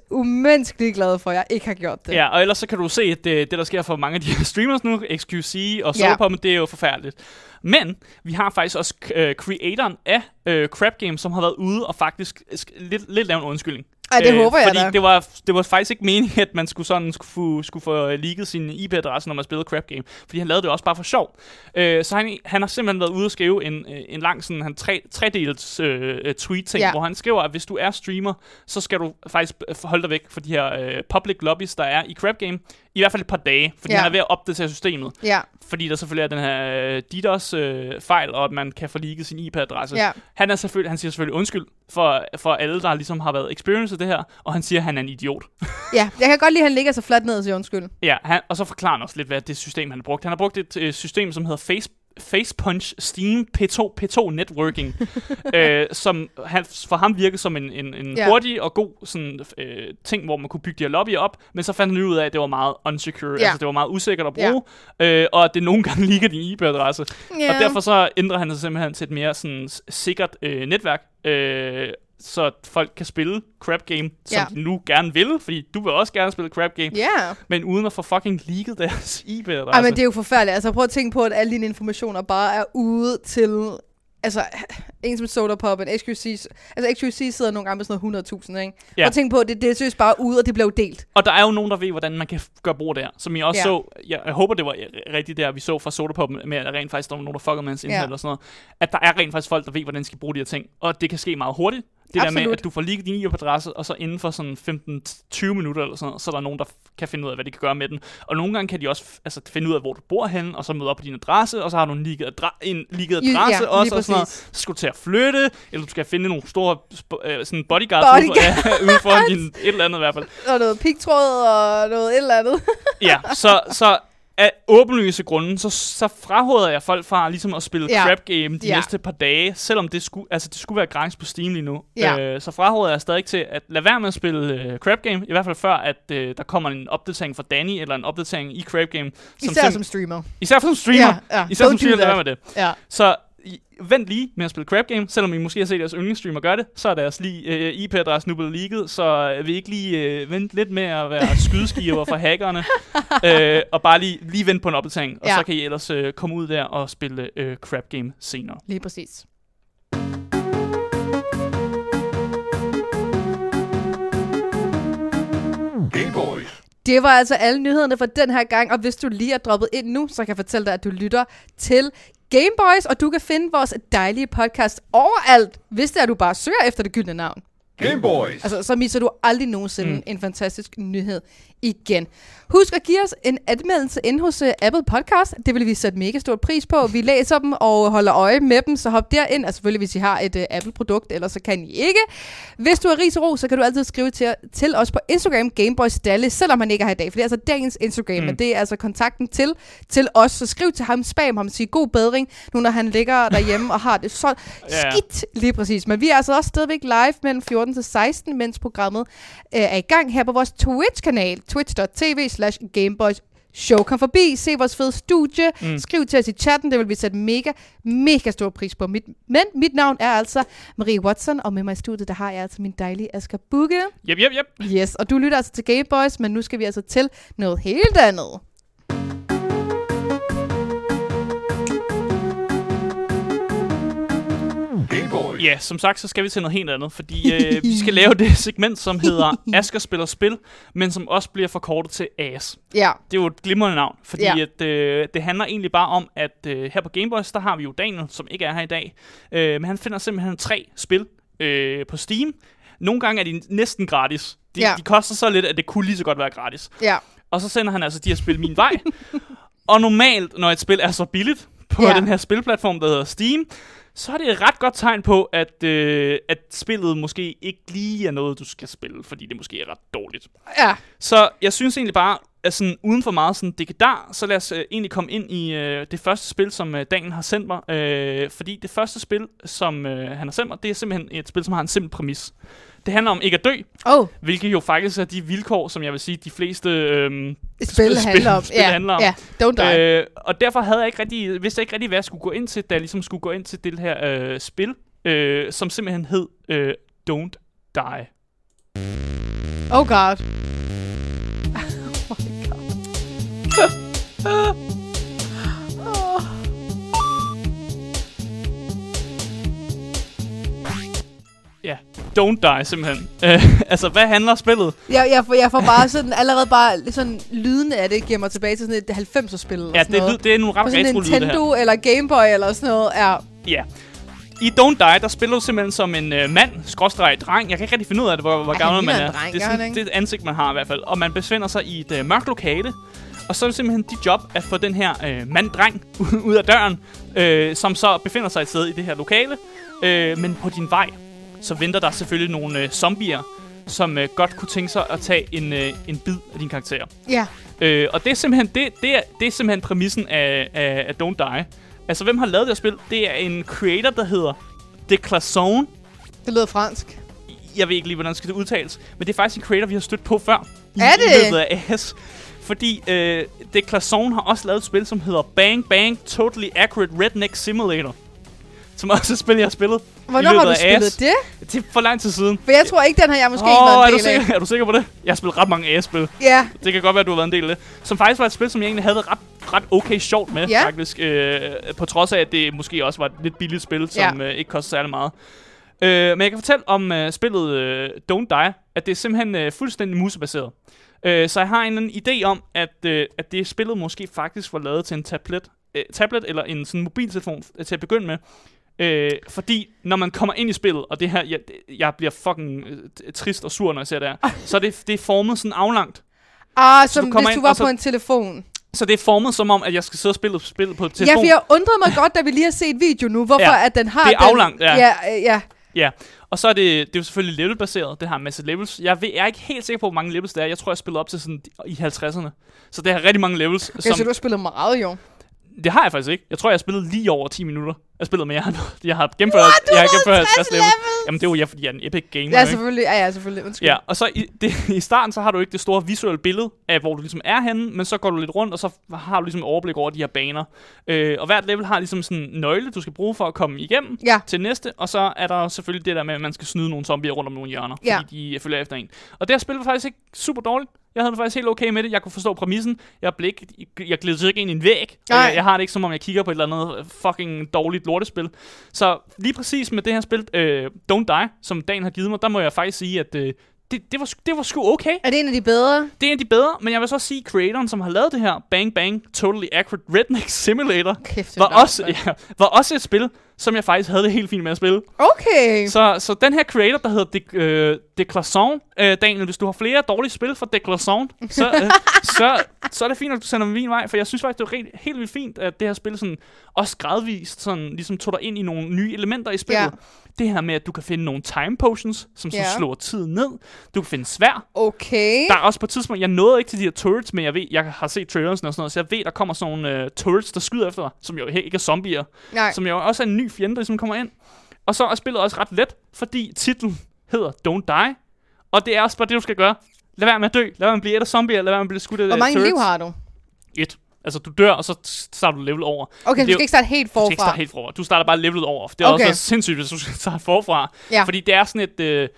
er umenneskeligt glad for, at jeg ikke har gjort det. ja, og ellers så kan du se, at det, det der sker for mange af de her streamers nu, XQC og Ja. Solarpop, det er jo forfærdeligt. Men vi har faktisk også øh, creatoren af øh, Crap Game, som har været ude og faktisk sk- lidt, lidt lave en undskyldning. Ej, det håber jeg fordi da. det var, det var faktisk ikke meningen, at man skulle sådan skulle få, skulle få leaget sin IP-adresse, når man spillede Crap Game. Fordi han lavede det også bare for sjov. Øh, så han, han har simpelthen været ude og skrive en, øh, en lang sådan, han tre, tredels øh, øh, tweet-ting, Ja. hvor han skriver, at hvis du er streamer, så skal du faktisk øh, holde dig væk fra de her øh, public lobbies, der er i Crap Game. I hvert fald et par dage, fordi Ja. han er ved at opdatere systemet. Ja, Fordi der selvfølgelig er den her øh, DDoS-fejl, og at man kan leaget sin IP-adresse. ja. Han, er selvfølgelig, han siger selvfølgelig undskyld for, for alle, der ligesom har været experienced det her, og han siger, at han er en idiot. ja. Jeg kan godt lide, at han ligger så fladt ned og siger undskyld. Ja, han, og så forklarer han også lidt, hvad det system, han har brugt. Han har brugt et øh, system, som hedder Face, Facepunch Steam P2, P2 Networking, øh, som han, for ham virkede som en, en, en ja. hurtig og god sådan, øh, ting, hvor man kunne bygge de her lobbyer op, men så fandt han ud af, at det var meget unsecure, ja. altså det var meget usikkert at bruge, ja. øh, og at det nogle gange ligger din IP-adresse. Ja. Og derfor så ændrer han sig simpelthen til et mere sådan, sikkert øh, netværk, øh, så folk kan spille Crap Game, som Ja. de nu gerne vil, fordi du vil også gerne spille Crap Game, Ja. men uden at få fucking leaget deres IP-adresse. Ej, men det er jo forfærdeligt. Altså, prøv at tænke på, at alle dine informationer bare er ude til... Altså, en som Solarpop, en XQC... Altså, XQC sidder nogle gange med sådan noget 100.000, ikke? Ja. Ja. At tænke på, at det, det seriøst bare ude, og det blev delt. Og der er jo nogen, der ved, hvordan man kan gøre brug af det her. Som jeg også Ja. ja. så, jeg, jeg håber, det var rigtigt der, vi så fra Sodapop med, at der rent faktisk der var nogen, der fucker med hans Ja. indhold og sådan noget. At der er rent faktisk folk, der ved, hvordan de skal bruge de her ting. Og det kan ske meget hurtigt. Det der Absolut. med, at du får leaget din IP-adresse, og så inden for sådan 15-20 minutter eller sådan noget, så er der nogen, der kan finde ud af, hvad de kan gøre med den. Og nogle gange kan de også altså, finde ud af, hvor du bor henne, og så møde op på din adresse, og så har du en leaget, adra- en leaget Ja, adresse lige også, og sådan noget. Så skal du til at flytte, eller du skal finde nogle store øh, sådan bodyguards ude for, ja, ude for din, et eller andet i hvert fald. Og noget pigtråd og noget et eller andet. Ja, så, så af åbenlyse grunde, så, så fraråder jeg folk fra ligesom at spille Ja. crap game de Ja. næste par dage, selvom det skulle, altså det skulle være gratis på Steam lige nu. Ja. Øh, så fraråder jeg stadig til at lade være med at spille øh, crap game, i hvert fald før, at øh, der kommer en opdatering fra Danny, eller en opdatering i crap game. Især sim- som streamer. især som streamer. Ja, ja. Især Don't som streamer, lad være med det. Ja. Så I, vent lige med at spille crap game, selvom I måske har set jeres yndlingsstreamer gøre det, så er deres lige, øh, IP-adresse nu blevet leaget, så øh, vil I ikke lige øh, vente lidt med at være skydeskiver for hackerne, øh, og bare lige, lige vente på en opdatering, og Ja. så kan I ellers øh, komme ud der og spille øh, crap game senere. Lige præcis. Gameboys. Det var altså alle nyhederne for den her gang, og hvis du lige er droppet ind nu, så kan jeg fortælle dig, at du lytter til Gameboys, og du kan finde vores dejlige podcast overalt, hvis det er, at du bare søger efter det gyldne navn. Gameboys. Altså, så misser du aldrig nogensinde mm. en fantastisk nyhed igen. Husk at give os en anmeldelse ind hos uh, Apple Podcast. Det vil vi sætte mega stor pris på. Vi læser dem og holder øje med dem, så hop derind. Altså selvfølgelig, hvis I har et uh, Apple-produkt, ellers så kan I ikke. Hvis du har ris og ro, så kan du altid skrive til, til os på Instagram, Gameboys Dalle, selvom han ikke er her i dag. For det er altså dagens Instagram, mm. men det er altså kontakten til, til os. Så skriv til ham, spam ham, sig god bedring, nu når han ligger derhjemme og har det så Ja. skidt lige præcis. Men vi er altså også stadigvæk live mellem 14 til 16, mens programmet øh, er i gang her på vores Twitch-kanal, twitch.tv slash Gameboys Show. Kom forbi, se vores fede studie, mm. skriv til os i chatten, det vil vi sætte mega, mega stor pris på. Mit, men mit navn er altså Marie Watson, og med mig i studiet, der har jeg altså min dejlige Asger Bugge. Yep, yep, yep. Yes, og du lytter altså til Gameboys, men nu skal vi altså til noget helt andet. Ja, som sagt, så skal vi til noget helt andet, fordi øh, vi skal lave det segment, som hedder Asker spiller spil, men som også bliver forkortet til AS. Ja. Det er jo et glimrende navn, fordi Ja. at, øh, det handler egentlig bare om, at øh, her på Gameboys, der har vi jo Daniel, som ikke er her i dag, øh, men han finder simpelthen tre spil øh, på Steam. Nogle gange er de næsten gratis. De, Ja. de koster så lidt, at det kunne lige så godt være gratis. Ja. Og så sender han altså de her spil min vej. og normalt, når et spil er så billigt på ja. den her spilplatform, der hedder Steam, så er det et ret godt tegn på, at, øh, at spillet måske ikke lige er noget, du skal spille, fordi det måske er ret dårligt. Ja. Så jeg synes egentlig bare, sådan, uden for meget sådan dekadar, så lad os øh, egentlig komme ind i øh, det første spil, som øh, Daniel har sendt mig. Øh, fordi det første spil, som øh, han har sendt mig, det er simpelthen et spil, som har en simpel præmis. Det handler om ikke at dø, Oh, hvilket jo faktisk er de vilkår, som jeg vil sige, de fleste øh, spil, Spil- handler om. spil ja. handler om. Ja, don't die. Øh, og derfor havde jeg ikke rigtig, vidste jeg ikke rigtig, hvad jeg skulle gå ind til, da jeg ligesom skulle gå ind til det her øh, spil, øh, som simpelthen hed øh, Don't Die. Oh god. Ja, Don't Die simpelthen. Øh, altså, hvad handler spillet? Jeg, jeg, får, jeg får bare sådan, allerede bare sådan lyden af det, giver mig tilbage til sådan et 90'er-spil. eller Ja, det, noget. det er nogle ret retro lyde, det her. Nintendo eller Game Boy eller sådan noget. Ja. Ja. I Don't Die, der spiller du simpelthen som en øh, mand, skråstreg dreng. Jeg kan ikke rigtig finde ud af det, hvor, hvor gammel man er. en dreng, det, er sådan, det er et ansigt, man har i hvert fald. Og man befinder sig i et øh, mørkt lokale. Og så er det simpelthen dit job at få den her øh, mand-dreng ud af døren, øh, som så befinder sig et sted i det her lokale. Øh, men på din vej, så venter der selvfølgelig nogle øh, zombier, som øh, godt kunne tænke sig at tage en, øh, en bid af din karakter. Ja. Øh, og det er simpelthen det, det er, det er simpelthen præmissen af, af, af Don't Die. Altså, hvem har lavet det her spil? Det er en creator, der hedder Declassone. Det lyder fransk. Jeg ved ikke lige, hvordan skal det udtales. Men det er faktisk en creator, vi har stødt på før. Er det? I løbet af AS. Fordi øh, Declassone har også lavet et spil, som hedder Bang Bang Totally Accurate Redneck Simulator. Som også er et spil, jeg har spillet. Hvornår har du af spillet AS. det? Det er for lang tid siden. For jeg tror ikke, den har jeg måske ikke er, været du en del af. sikker, er du sikker på det? Jeg har spillet ret mange AS-spil. Ja. Det kan godt være, at du har været en del af det. Som faktisk var et spil, som jeg egentlig havde ret, ret okay sjovt med, Ja. faktisk. Øh, på trods af, at det måske også var et lidt billigt spil, som øh, ikke koster særlig meget. Øh, men jeg kan fortælle om øh, spillet øh, Don't Die, at det er simpelthen øh, fuldstændig musebaseret. Øh, så jeg har en idé om, at, øh, at det spillet måske faktisk var lavet til en tablet, øh, tablet eller en sådan mobiltelefon øh, til at begynde med. Øh, fordi når man kommer ind i spillet, og det her, jeg, jeg bliver fucking øh, trist og sur, når jeg ser det her, så er det, det er formet sådan aflangt. Ah, du som kommer hvis du var så- på en telefon. Så det er formet som om, at jeg skal sidde og spille spillet på Ja, telefon. for jeg undrede mig godt, da vi lige har set video nu, hvorfor Ja. at den har Det er den. aflangt, ja. Ja, øh, ja. Ja, og så er det, det er jo selvfølgelig levelbaseret. Det har en masse levels. Jeg, ved, jeg er ikke helt sikker på, hvor mange levels det er. Jeg tror, jeg spillede op til sådan i 50'erne. Så det har rigtig mange levels. Jeg Som, synes, du har spillet meget, jo. Det har jeg faktisk ikke. Jeg tror, jeg har spillet lige over 10 minutter. Jeg spillet, men jeg har, jeg har gennemført, What? Jeg har gennemført 60 levels. Jamen, det er jo jeg, fordi jeg er en epic gamer, Ja, ikke? selvfølgelig. Ja, ja, selvfølgelig. Undskyld. Ja, og så i, det, i starten, så har du ikke det store visuelle billede af, hvor du ligesom er henne, men så går du lidt rundt, og så har du ligesom et overblik over de her baner. Øh, og hvert level har ligesom sådan en nøgle, du skal bruge for at komme igennem Ja. til næste, og så er der selvfølgelig det der med, at man skal snyde nogle zombier rundt om nogle hjørner, Ja. fordi de følger efter en. Og det her spil var faktisk ikke super dårligt. Jeg havde det faktisk helt okay med det. Jeg kunne forstå præmissen. Jeg, blev ikke, jeg gled ikke ind i en væg. Nej. Jeg, jeg har det ikke som om, jeg kigger på et eller andet fucking dårligt lortespil. Så lige præcis med det her spil, øh, Don't Die, som Dan har givet mig, der må jeg faktisk sige, at øh, det, det, var, det var sgu okay. Er det en af de bedre? Det er en af de bedre, men jeg vil så sige, creatoren, som har lavet det her, Bang Bang Totally Accurate Redneck Simulator, Kæft, var også, ja, var også et spil, som jeg faktisk havde det helt fint med at spille. Okay. Så, så den her creator, der hedder De, øh, Declassone, øh, Daniel, hvis du har flere dårlige spil fra Declassone, så, øh, så, så er det fint, at du sender mig min vej, for jeg synes faktisk, det var helt, helt vildt fint, at det her spil sådan, også gradvist sådan, ligesom tog dig ind i nogle nye elementer i spillet. Ja. Det her med, at du kan finde nogle time potions, som så Ja. slår tiden ned. Du kan finde svær. Okay. Der er også på et tidspunkt, jeg nåede ikke til de her turrets, men jeg ved, jeg har set trailersen og sådan noget, så jeg ved, der kommer sådan nogle uh, turrets, der skyder efter dig, som jo ikke er zombier, Nej. som jo også er en ny fjende, der som kommer ind. Og så er spillet også ret let, fordi titlen hedder Don't Die, og det er også bare det, du skal gøre. Lad være med at dø, lad være med at blive et af zombier, lad være med at blive skudt af Hvor mange turrets. liv har du? Et. Altså, du dør, og så starter du level over. Okay, du skal ikke starte helt Du skal ikke forfra. starte helt forfra. Du starter bare levelet over. Det er Okay. også sindssygt, hvis du skal starte forfra. Ja. Fordi det er sådan et... Øh,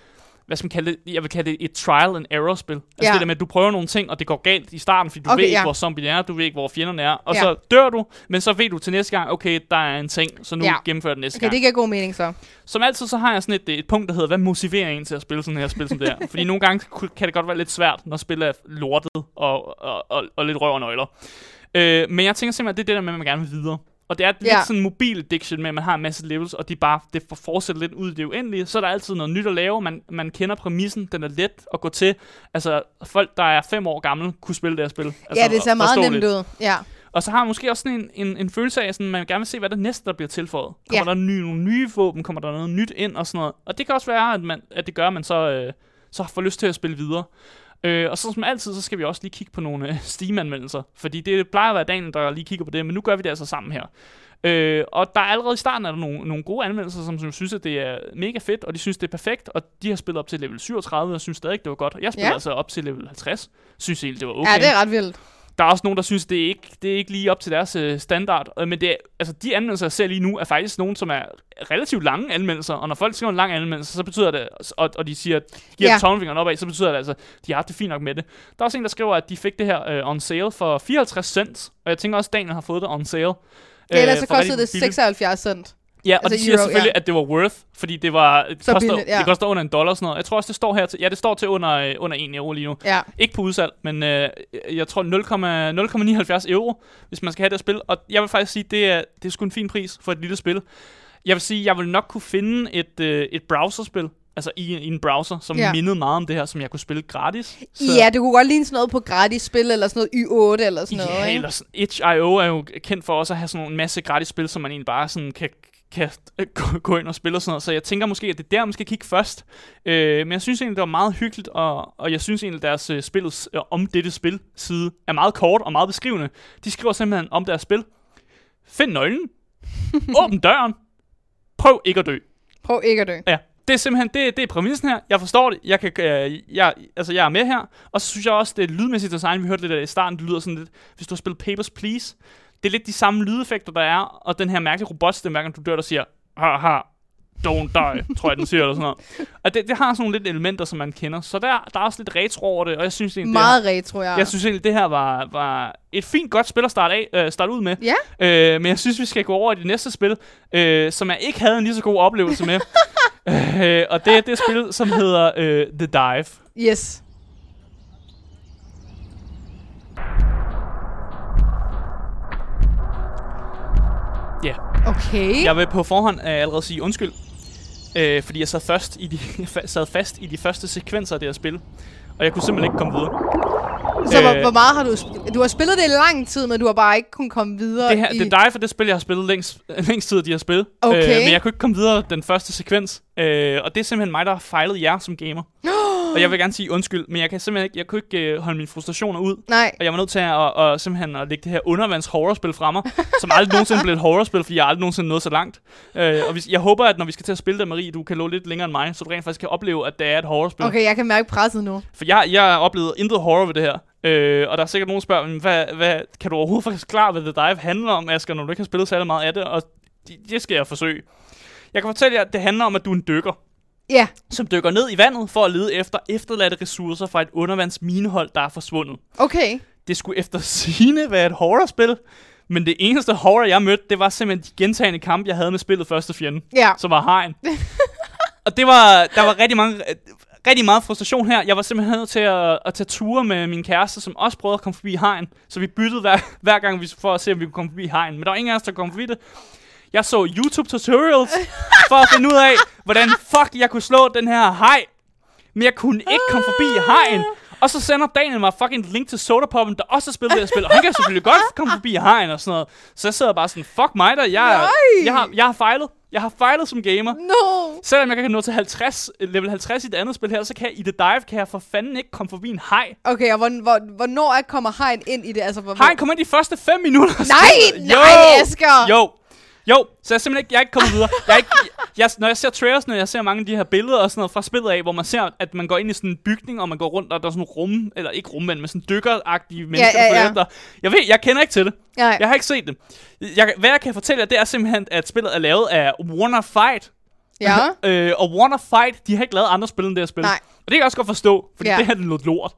hvad skal man kalde det, jeg vil kalde det et trial and error spil. Altså Ja. det der med, at du prøver nogle ting, og det går galt i starten, fordi du Okay, ved ikke, ja. hvor zombierne er, du ved ikke, hvor fjenderne er, og Ja. så dør du, men så ved du til næste gang, okay, der er en ting, så nu Ja. gennemfører den næste Okay, gang. det giver god mening så. Som altid, så har jeg sådan et, et punkt, der hedder, hvad motiverer en til at spille sådan her spil som det her? Fordi nogle gange kan det godt være lidt svært, når spillet er lortet og, og, og, og lidt røv og nøgler. Øh, men jeg tænker simpelthen, at det er det der med, at man gerne vil videre. Og det er lidt Ja. sådan en mobil addiction med, at man har en masse levels, og de bare det får fortsætte lidt ud i det uendelige. Så er der altid noget nyt at lave. Man, man kender præmissen, den er let at gå til. Altså, folk, der er fem år gamle, kunne spille det her spil. Altså, ja, det ser meget nemt ud. Ja. Og så har man måske også sådan en, en, en følelse af, at sådan, man gerne vil se, hvad der næste, der bliver tilføjet. Kommer Ja. der nye, nogle nye våben? Kommer der noget nyt ind og sådan noget? Og det kan også være, at, man, at det gør, at man så, øh, så får lyst til at spille videre. Øh, og så som altid, så skal vi også lige kigge på nogle øh, Steam-anmeldelser. Fordi det plejer at være Daniel, der lige kigger på det, men nu gør vi det altså sammen her. Øh, og der er allerede i starten er der nogle, nogle gode anmeldelser, som, som synes, at det er mega fedt, og de synes, det er perfekt, og de har spillet op til level 37, og synes stadig, det var godt. Jeg spillede Ja. altså op til level 50, synes egentlig, det var okay. ja, det er ret vildt. Der er også nogen, der synes, det er ikke, det er ikke lige op til deres øh, standard. Øh, men det er, altså, de anmeldelser, jeg ser lige nu, er faktisk nogen, som er relativt lange anmeldelser. Og når folk skriver en lang anmeldelse, så betyder det, og, og de siger, at de giver Ja. tommelfingeren opad, så betyder det altså, at de har haft det fint nok med det. Der er også en, der skriver, at de fik det her øh, on sale for 54 cents. Og jeg tænker også, at Daniel har fået det on sale. Ja, ellers så Øh, kostede det billigt. 76 cent. Ja, og Altså de siger euro, selvfølgelig, ja. at det var worth, fordi det var det Så koster, billigt, ja. det koster under en dollar og sådan noget. Jeg tror også, det står her til, ja, det står til under, øh, under 1 euro lige nu. Ja. Ikke på udsalg, men øh, jeg tror 0,- 0,79 euro, hvis man skal have det spil. Og jeg vil faktisk sige, det er, det er sgu en fin pris for et lille spil. Jeg vil sige, jeg vil nok kunne finde et, øh, et browserspil, altså i, i en browser, som Ja. ja. mindede meget om det her, som jeg kunne spille gratis. Ja, det kunne godt ligne sådan noget på gratis spil, eller sådan noget Y8 eller sådan noget, Ja, eller sådan, itch.io er jo kendt for også at have sådan en masse gratis spil, som man egentlig bare sådan kan, kan øh, gå- ind og spille og sådan noget. Så jeg tænker måske, at det er der, man skal kigge først. Øh, men jeg synes egentlig, det var meget hyggeligt, og, og jeg synes egentlig, at deres øh, spillets øh, om dette spil side er meget kort og meget beskrivende. De skriver simpelthen om deres spil. Find nøglen. Åbn døren. Prøv ikke at dø. Prøv ikke at dø. Ja, det er simpelthen, det, det er præmissen her. Jeg forstår det. Jeg, kan, øh, jeg, altså, jeg er med her. Og så synes jeg også, det lydmæssigt design. Vi hørte lidt af i starten. Det lyder sådan lidt, hvis du har spillet Papers, Please. Det er lidt de samme lydeffekter, der er. Og den her mærkelige robotstemme, hver du dør, der siger, haha, don't die, tror jeg, den siger, eller sådan noget. Og det, det har sådan nogle lidt elementer, som man kender. Så der, der er også lidt retro over det, og jeg synes egentlig, Meget retro, ja. det her, jeg synes egentlig, det her var, var et fint, godt spil at starte, af, øh, starte ud med. Ja, Øh, men jeg synes, vi skal gå over i det næste spil, øh, som jeg ikke havde en lige så god oplevelse med. øh, og det er det spil, som hedder øh, The Dive. yes. Ja. Okay. Jeg vil på forhånd øh, allerede sige undskyld, øh, fordi jeg sad, først i de, sad fast i de første sekvenser af det her spil. Og jeg kunne simpelthen ikke komme videre. Så hvor, øh, hvor meget har du... Sp- du har spillet det i lang tid, men du har bare ikke kunnet komme videre Det her, i... det er dig for det spil, jeg har spillet længst, længst tid, de har spillet. Okay. Øh, men jeg kunne ikke komme videre den første sekvens. Øh, og det er simpelthen mig, der har fejlet jer som gamer. og jeg vil gerne sige undskyld, men jeg kan simpelthen ikke, jeg kunne ikke øh, holde mine frustrationer ud. Nej. Og jeg var nødt til at, at, at simpelthen at lægge det her undervands horrorspil fra mig, som aldrig nogensinde blev et horrorspil, fordi jeg aldrig nogensinde nåede så langt. Øh, og hvis, jeg håber, at når vi skal til at spille det, Marie, du kan lå lidt længere end mig, så du rent faktisk kan opleve, at det er et horrorspil. Okay, jeg kan mærke presset nu. For jeg, jeg oplevet intet horror ved det her. Øh, og der er sikkert nogen, der spørger, "Men hvad, hvad, kan du overhovedet forklare, hvad The Dive handler om, Asger, når du ikke har spillet særlig meget af det? Og det, det skal jeg forsøge. Jeg kan fortælle jer, at det handler om, at du er en dykker, Ja. som dykker ned i vandet for at lede efter efterladte ressourcer fra et undervands minehold, der er forsvundet. Okay. Det skulle efter sine være et horrorspil, men det eneste horror, jeg mødte, det var simpelthen de gentagende kampe, jeg havde med spillet første fjende Ja. som var hegn. og det var, der var rigtig mange, rigtig meget frustration her. Jeg var simpelthen nødt til at, at tage ture med min kæreste, som også prøvede at komme forbi hegn. Så vi byttede hver, hver gang vi, for at se, om vi kunne komme forbi hegn. Men der var ingen af os, der kom forbi det. Jeg så YouTube tutorials for at finde ud af, hvordan fuck jeg kunne slå den her hej. Men jeg kunne ikke komme forbi hegn. Og så sender Daniel mig fucking link til Sodapoppen, der også har spillet det her spil. Og han kan selvfølgelig godt komme forbi hegn og sådan noget. Så jeg sidder bare sådan, fuck mig der. Jeg, jeg, har, jeg har fejlet. Jeg har fejlet som gamer. No. Selvom jeg kan nå til 50, level 50 i det andet spil her, så kan jeg i The Dive, kan jeg for fanden ikke komme forbi en hej. Okay, og hvor, hvor, hvornår er, kommer hegn ind i det? Altså, hvor, Hegn kommer ind de første 5 minutter. Nej, nej, Asger. Jo, jo, så jeg er simpelthen ikke, jeg er ikke kommet videre. Jeg er ikke, jeg, når jeg ser trailers, når jeg ser mange af de her billeder og sådan noget fra spillet af, hvor man ser, at man går ind i sådan en bygning, og man går rundt, og der er sådan rum, eller ikke rummænd, men sådan dykkeragtige mennesker, ja, følger ja. efter. Jeg ved, jeg kender ikke til det. Nej. Jeg har ikke set det. Jeg, hvad jeg kan fortælle jer, det er simpelthen, at spillet er lavet af Warner Fight, Ja. øh, og Wanna Fight, de har ikke lavet andre spil end det her spil. Nej. Og det kan jeg også godt forstå, fordi Ja. det her det er lort.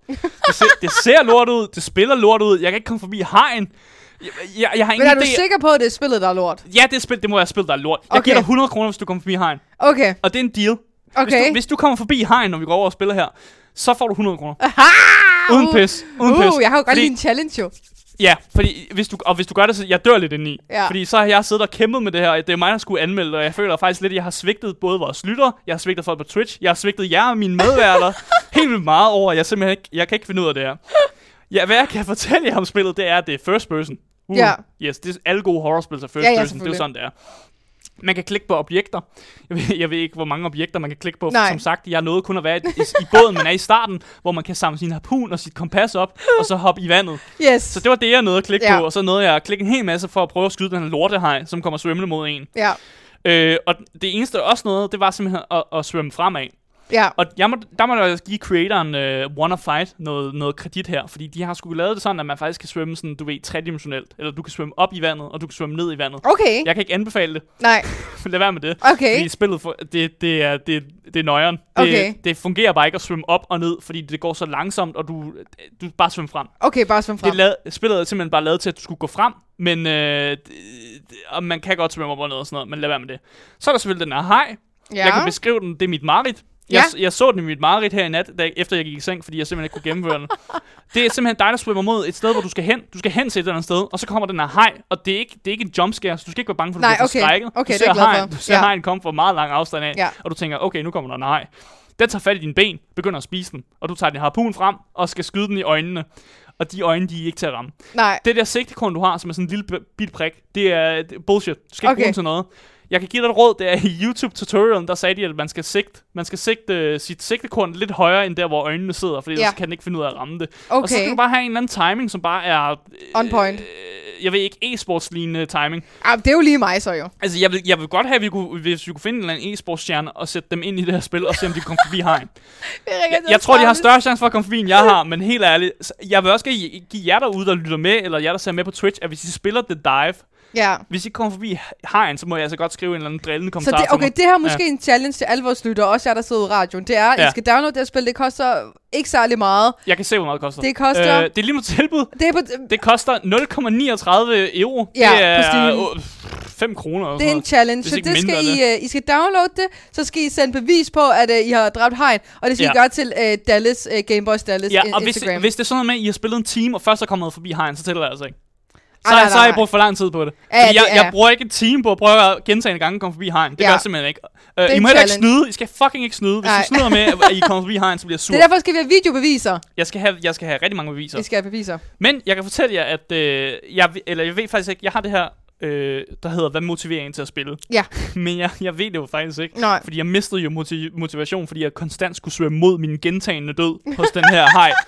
Det ser, det ser lort ud, det spiller lort ud, jeg kan ikke komme forbi hegn. Jeg, jeg, jeg har Men ingen er du idé. sikker på, at det er spillet, der er lort? Ja, det, er spil, det må være spil, der er lort. Jeg Okay. giver dig 100 kroner, hvis du kommer forbi hegn. Okay, Og det er en deal. Hvis, okay. du, hvis du kommer forbi hegn, når vi går over og spiller her, så får du 100 kroner. Aha! Uden pis. Uden uh, pis. jeg har jo godt Fordi- lige en challenge jo. Ja, fordi hvis du, og hvis du gør det, så jeg dør lidt indeni. Ja. Fordi så har jeg siddet og kæmpet med det her, og det er mig, der skulle anmelde det, og jeg føler faktisk lidt, at jeg har svigtet både vores lytter, jeg har svigtet folk på Twitch, jeg har svigtet jer og mine medværter helt vildt meget over, at jeg simpelthen ikke, jeg kan ikke finde ud af det her. Ja, hvad jeg kan fortælle jer om spillet, det er, at det er first person. Uh, Ja. Yes, det er alle gode horrorspil er first Ja, ja, person, det er sådan, det er. Man kan klikke på objekter. Jeg ved, jeg ved ikke, hvor mange objekter man kan klikke på. Nej. Som sagt, jeg nåede kun at være i, i, i båden, man er i starten, hvor man kan samle sin harpun og sit kompas op, og så hoppe i vandet. Yes. Så det var det, jeg nåede at klikke Ja. på, og så nåede jeg at klikke en hel masse for at prøve at skyde den her lortehej, som kommer svømmende mod en. Ja, Øh, og det eneste jeg også noget, det var simpelthen at, at svømme fremad. Ja. Og jeg må, der må jeg give creatoren uh, Wanna Fight noget, noget kredit her, fordi de har sgu lavet det sådan, at man faktisk kan svømme sådan, du ved, tredimensionelt. Eller du kan svømme op i vandet, og du kan svømme ned i vandet. Okay. Jeg kan ikke anbefale det. Nej, Lad være med det. okay. Fordi spillet, for, det, det, er, det, det er nøjeren. Det, Okay. det fungerer bare ikke at svømme op og ned, fordi det går så langsomt, og du, du bare svømmer frem. Okay, bare svøm Det frem. er lavet, spillet er simpelthen bare lavet til, at du skulle gå frem, men øh, og man kan godt svømme op og ned og sådan noget, men lad være med det. Så er der selvfølgelig den her hej. Ja. Jeg kan beskrive den, det er mit mareridt. Jeg, jeg så den i mit mareridt her i nat, da, efter jeg gik i seng, fordi jeg simpelthen ikke kunne gennemføre den. Det er simpelthen dig, der svømmer mod et sted, hvor du skal hen. Du skal hen til et eller andet sted, og så kommer den her hej, og det er ikke, det er ikke en jumpscare, så du skal ikke være bange for, at du Nej, bliver okay. forskrækket. Okay, du er hajen, for. Du ser Ja. hejen komme fra meget lang afstand af, Ja. og du tænker, okay, nu kommer der en hej. Den tager fat i dine ben, begynder at spise den, og du tager din harpun frem, og skal skyde den i øjnene. Og de øjne, de er ikke til at ramme. Nej. Det der sigtekorn, du har, som er sådan en lille bit prik, det er det er bullshit. Du skal ikke Okay. bruge den til noget. Jeg kan give dig et råd, det er i YouTube-tutorialen, der sagde de, at man skal sigte, man skal sigte sit sigtekorn lidt højere, end der, hvor øjnene sidder, fordi Ja. ellers kan den ikke finde ud af at ramme det. Og så Okay. skal du bare have en eller anden timing, som bare er... On point. Øh, jeg ved ikke, e-sportslignende timing. Ah, det er jo lige mig så jo. Altså, jeg vil, jeg vil godt have, at vi kunne, hvis vi kunne finde en eller anden e-sportsstjerne og sætte dem ind i det her spil, og se om de kan komme forbi hegn. Jeg, jeg tror, de har større chance for at komme forbi, end jeg har, men helt ærligt, jeg vil også give jer derude, der lytter med, eller jer, der ser med på Twitch, at hvis I spiller The Dive, Ja. hvis I kommer forbi hegn, så må jeg altså godt skrive en eller anden drillende Så kommentar det, til okay, det her er måske ja. en challenge til alle vores lyttere, også jer, der sidder i radioen. Det er, ja. I skal downloade det her spil. Det koster ikke særlig meget. Jeg kan se, hvor meget det koster. Det koster- Øh, det er lige nu tilbud. Det er, på, Det koster 0,39 euro. Ja, det er på Steam. øh, 5 kroner. eller det er en challenge, Hvis så det skal I, uh, I skal downloade det, så skal I sende bevis på, at uh, I har dræbt hegn, og det skal ja. I gøre til uh, Dallas, uh, Gameboys Dallas Ja, og hvis, Instagram. hvis det er sådan noget med, at I har spillet en time, og først er kommet forbi hegn, så tæller det altså ikke. Så, Ej, nej, så har nej, jeg nej. brugt for lang tid på det. Ja, Fordi jeg, det er- jeg bruger ikke et time på at prøve at gentagende gange komme forbi hegn. Det Ja. gør jeg simpelthen ikke. Uh, I en må ikke snyde. I skal fucking ikke snyde. Hvis Nej. I snyder med, at I kommer forbi hegn, så bliver jeg sur. Det er derfor, skal vi have videobeviser. Jeg skal have, jeg skal have rigtig mange beviser. Vi skal have beviser. Men jeg kan fortælle jer, at øh, jeg, eller jeg ved faktisk ikke, jeg har det her, øh, der hedder, hvad motiverer en til at spille? Ja. Men jeg, jeg ved det jo faktisk ikke. Nej. Fordi jeg mistede jo motiv- motivation, fordi jeg konstant skulle svømme mod min gentagende død hos den her hej.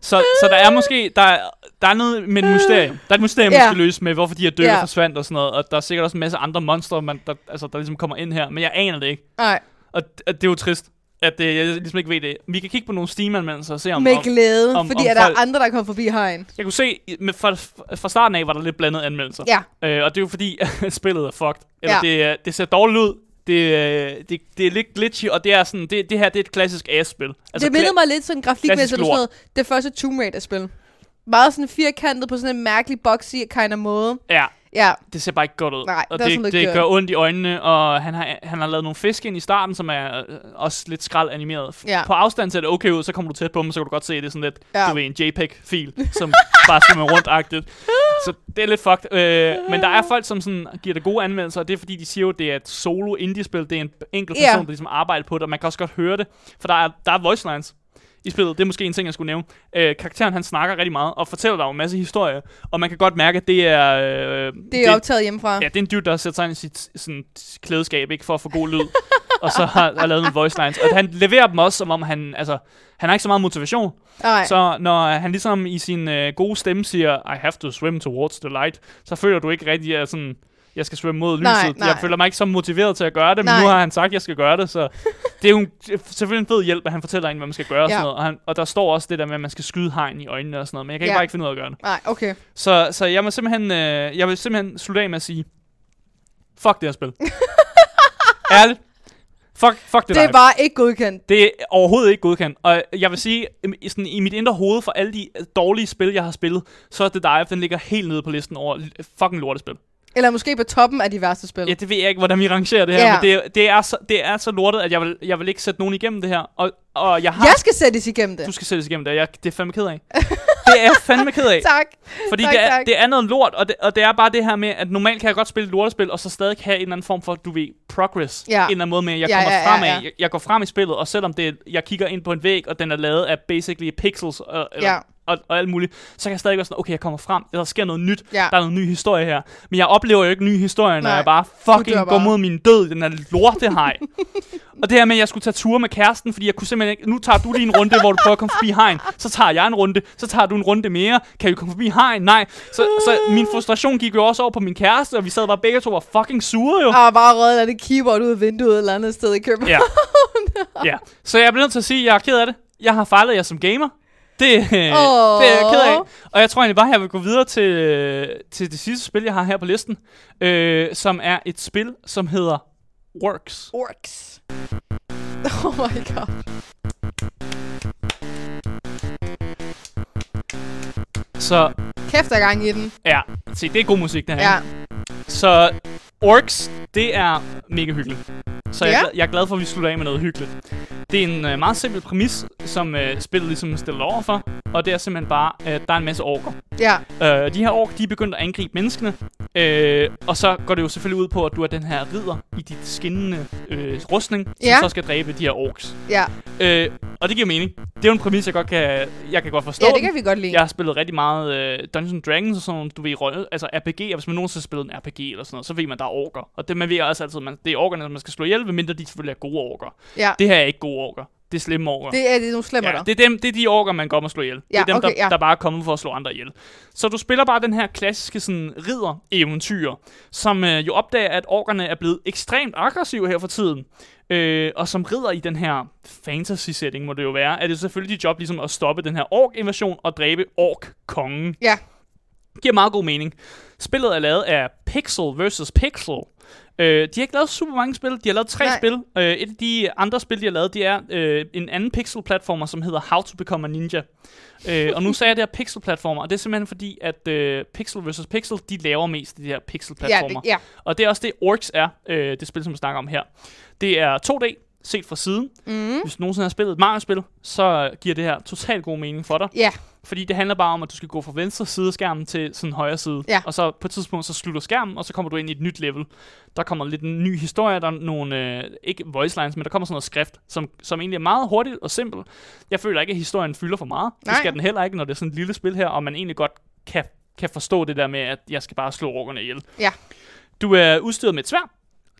Så, så der er måske, der, er- der er noget med et mysterium. Der er et mysterium, Ja. man skal løse med, hvorfor de her døde Ja. forsvandt og sådan noget. Og der er sikkert også en masse andre monstre, man, der, altså, der ligesom kommer ind her. Men jeg aner det ikke. Nej, Og d- at det er jo trist, at øh, jeg ligesom ikke ved det. Vi kan kigge på nogle Steam-anmeldelser og se om... med om glæde, om- fordi om at der folk- er andre, der kommer forbi hegn. jeg kunne se, med, fra, fra starten af var der lidt blandet anmeldelser. Ja, Øh, og det er jo fordi, at spillet er fucked. Eller Ja. det, er- det ser dårligt ud. Det, er- det, det er lidt glitchy, og det er sådan, det, det her det er et klassisk ass-spil. altså, det mindede mig lidt sådan grafikmæssigt, sådan noget, det første Tomb Raider-spil. Meget sådan firkantet på sådan en mærkelig boxy kind of måde. Ja, Ja, det ser bare ikke godt ud. Nej, og det det, det gør ondt i øjnene, og han har, han har lavet nogle fisk ind i starten, som er øh, også lidt skrald animeret. Ja. På afstand ser det okay ud, så kommer du tæt på dem, så kan du godt se, at det er sådan lidt, Ja. du ved, en JPEG-fil, som bare svømmer rundt-agtigt. Så det er lidt fucked. Øh, men der er folk, som sådan giver det gode anmeldelser, og det er fordi, de siger jo, at det er et solo indie-spil. Det er en enkelt person, der ligesom arbejder på det, og man kan også godt høre det. For der er, der er voice lines i spillet. Det er måske en ting, jeg skulle nævne. Øh, karakteren, han snakker rigtig meget, og fortæller dig en masse historie. Og man kan godt mærke, at det er... Øh, det er optaget hjemmefra. Ja, det er en dude, der sætter sig ind i sit sådan, klædeskab, ikke for at få god lyd. og så har, har lavet nogle voice lines. Og han leverer dem også, som om han, altså, han har ikke så meget motivation. Nej. Så når han ligesom i sin øh, gode stemme siger, I have to swim towards the light, så føler du ikke rigtig, at sådan, jeg skal svømme mod lyset. Nej, nej. Jeg føler mig ikke så motiveret til at gøre det, men Nej. nu har han sagt, at jeg skal gøre det, så det er jo en, selvfølgelig en fed hjælp, at han fortæller en, hvad man skal gøre. Og, Ja. sådan noget. Og, han, og der står også det der med, at man skal skyde hegn i øjnene og sådan noget, men jeg kan ikke Ja. bare ikke finde ud af at gøre det. Nej, okay. Så, så jeg må simpelthen, øh, jeg vil simpelthen slutte af med at sige, fuck det her spil. Ærligt. Fuck, fuck det, Det er bare ikke godkendt. Det er overhovedet ikke godkendt. Og jeg vil sige, i- sådan, i mit indre hoved for alle de øh, dårlige spil, jeg har spillet, så er det Dive, den ligger helt nede på listen over fucking lortespil. Eller måske på toppen af de værste spil. Ja, det ved jeg ikke, hvordan vi rangerer det her, Ja. men det, er- det, er så, det er så lortet, at jeg vil, jeg vil ikke sætte nogen igennem det her. Og, og jeg har... Jeg skal sættes igennem det. Du skal sættes igennem det, jeg, det er fandme ked af. det er jeg fandme ked af. Tak. Fordi Tak, det, er, tak. det er noget lort, og det, og det er bare det her med, at normalt kan jeg godt spille et lortespil, og så stadig have en eller anden form for, du ved, progress. Ja. En eller anden måde med, at jeg Ja, kommer ja, ja, fremad. ja. Jeg, jeg går frem i spillet, og selvom det, jeg kigger ind på en væg, og den er lavet af basically pixels, og, eller, Ja. Og, og alt muligt, så kan jeg stadig gå sådan, okay, jeg kommer frem, der sker noget nyt, Ja. der er noget ny historie her. Men jeg oplever jo ikke ny historie, når Nej. jeg bare fucking går bare. mod min død, den er lortehej. og det her med, at jeg skulle tage ture med kæresten, fordi jeg kunne simpelthen ikke, nu tager du lige en runde, hvor du prøver at komme forbi hegn, så tager jeg en runde, så tager du en runde mere, kan vi komme forbi hegn? Nej. Så, så min frustration gik jo også over på min kæreste, og vi sad bare begge to var fucking sure jo. Jeg har bare røget af det keyboard ud af vinduet et eller andet sted i København. Ja. ja. Så jeg bliver nødt til at sige, at jeg er ked af det. Jeg har fejlet jer som gamer. Det, oh. det er jeg ked af. Og jeg tror egentlig bare, at jeg vil gå videre til, øh, til det sidste spil, jeg har her på listen. Øh, som er et spil, som hedder Works. Orks. Oh my god. Så Kæft, der er gang i den. ja, se, det er god musik, det her. Ja. Så Orks, det er mega hyggeligt. Så jeg, Ja. er glad- jeg er glad for, at vi slutter af med noget hyggeligt. Det er en øh, meget simpel præmis, som øh, spillet ligesom stiller over for. Og det er simpelthen bare, at der er en masse orker. Ja. Øh, de her ork, de er begyndt at angribe menneskene. Øh, og så går det jo selvfølgelig ud på, at du er den her ridder i dit skinnende øh, rustning, som Ja. så skal dræbe de her orks. Ja. Øh, og det giver mening. Det er jo en præmis, jeg godt kan, jeg kan godt forstå. Ja, det den. kan vi godt lide. Jeg har spillet rigtig meget øh, Dungeons Dragons og sådan nogle, du ved, røg, altså RPG'er. Hvis man nogensinde har spillet en RPG eller sådan noget, så ved man, der er orker. Og det man ved også altid, man, det er orkerne, man skal slå ihjel, medmindre de selvfølgelig er gode orker. Ja. Det her er ikke gode orker. Det er slemme orker. Det er, det er nogle slemmer Ja, der. det er, dem, det er de orker, man godt må slå ihjel. det Ja, er dem, okay, der, ja. der bare er kommet for at slå andre ihjel. Så du spiller bare den her klassiske sådan, ridder-eventyr, som øh, jo opdager, at orkerne er blevet ekstremt aggressive her for tiden. Øh, og som ridder i den her fantasy-setting, må det jo være, er det selvfølgelig dit job ligesom at stoppe den her ork-invasion og dræbe ork-kongen. Ja. Giver meget god mening. Spillet er lavet af Pixel vs. Pixel. Øh, de har ikke lavet super mange spil. De har lavet tre Nej. spil. Øh, et af de andre spil, de har lavet, det er øh, en anden pixel-platformer, som hedder How to Become a Ninja. øh, og nu sagde jeg det her pixel-platformer, og det er simpelthen fordi, at øh, Pixel vs. Pixel, de laver mest de her Ja, pixel-platformer. det, ja. Og det er også det, Orcs er, øh, det spil, som vi snakker om her. Det er 2D, set fra siden. Mm. Hvis du nogensinde har spillet et Mario-spil, så giver det her totalt god mening for dig. Ja. Fordi det handler bare om, at du skal gå fra venstre side af skærmen til sådan højre side. Ja. Og så på et tidspunkt, så slutter skærmen, og så kommer du ind i et nyt level. Der kommer lidt en ny historie, der er nogle, øh, ikke voice lines, men der kommer sådan noget skrift, som, som egentlig er meget hurtigt og simpelt. Jeg føler ikke, at historien fylder for meget. Nej. Det skal den heller ikke, når det er sådan et lille spil her, og man egentlig godt kan, kan forstå det der med, at jeg skal bare slå orkerne ihjel. Ja. Du er udstyret med et sværd.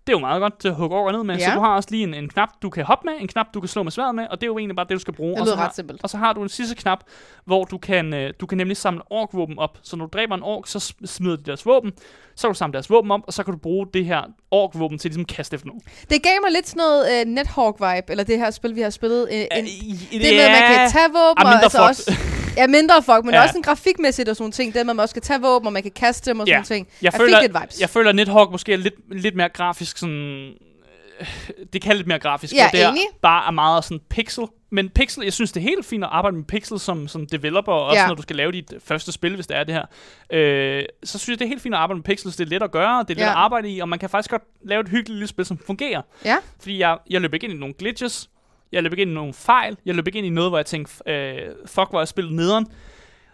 Det er jo meget godt til at hugge orker ned med. Ja. Så du har også lige en, en knap, du kan hoppe med, en knap, du kan slå med sværd med, og det er jo egentlig bare det, du skal bruge. Det Og så lyder har- ret simpelt. og så har du en sidste knap, hvor du kan, øh, du kan nemlig samle orkvåben op. Så når du dræber en ork, så sm- smider de deres våben. Så kan du samle deres våben op, og så kan du bruge det her orkvåben til ligesom at kaste efter nogen. Det gav mig lidt sådan noget uh, Nethawk-vibe, eller det her spil, vi har spillet. Uh, en, Øh, det med, at man kan tage våben, Ah, og altså også... Ja, mindre fuck, men Ja. også en grafikmæssigt og sådan nogle ting. Det man også kan tage våben, og man kan kaste dem og sådan Ja. ting. Jeg, Jeg føler, fik lidt vibes. jeg føler, at Nethawk måske er lidt, lidt mere grafisk sådan... øh, Det kan lidt mere grafisk. Ja, hvor det enig. bare er meget sådan pixel. Men pixel, jeg synes, det er helt fint at arbejde med pixel som, som developer, også Ja. når du skal lave dit første spil, hvis det er det her. Øh, så synes jeg, det er helt fint at arbejde med pixels. Det er let at gøre, det er let Ja. at arbejde i, og man kan faktisk godt lave et hyggeligt lille spil, som fungerer. Ja. Fordi jeg, jeg løb ikke ind i nogle glitches, jeg løb ikke ind i nogle fejl, jeg løb ikke ind i noget, hvor jeg tænkte, øh, fuck, hvor jeg spillet nederen.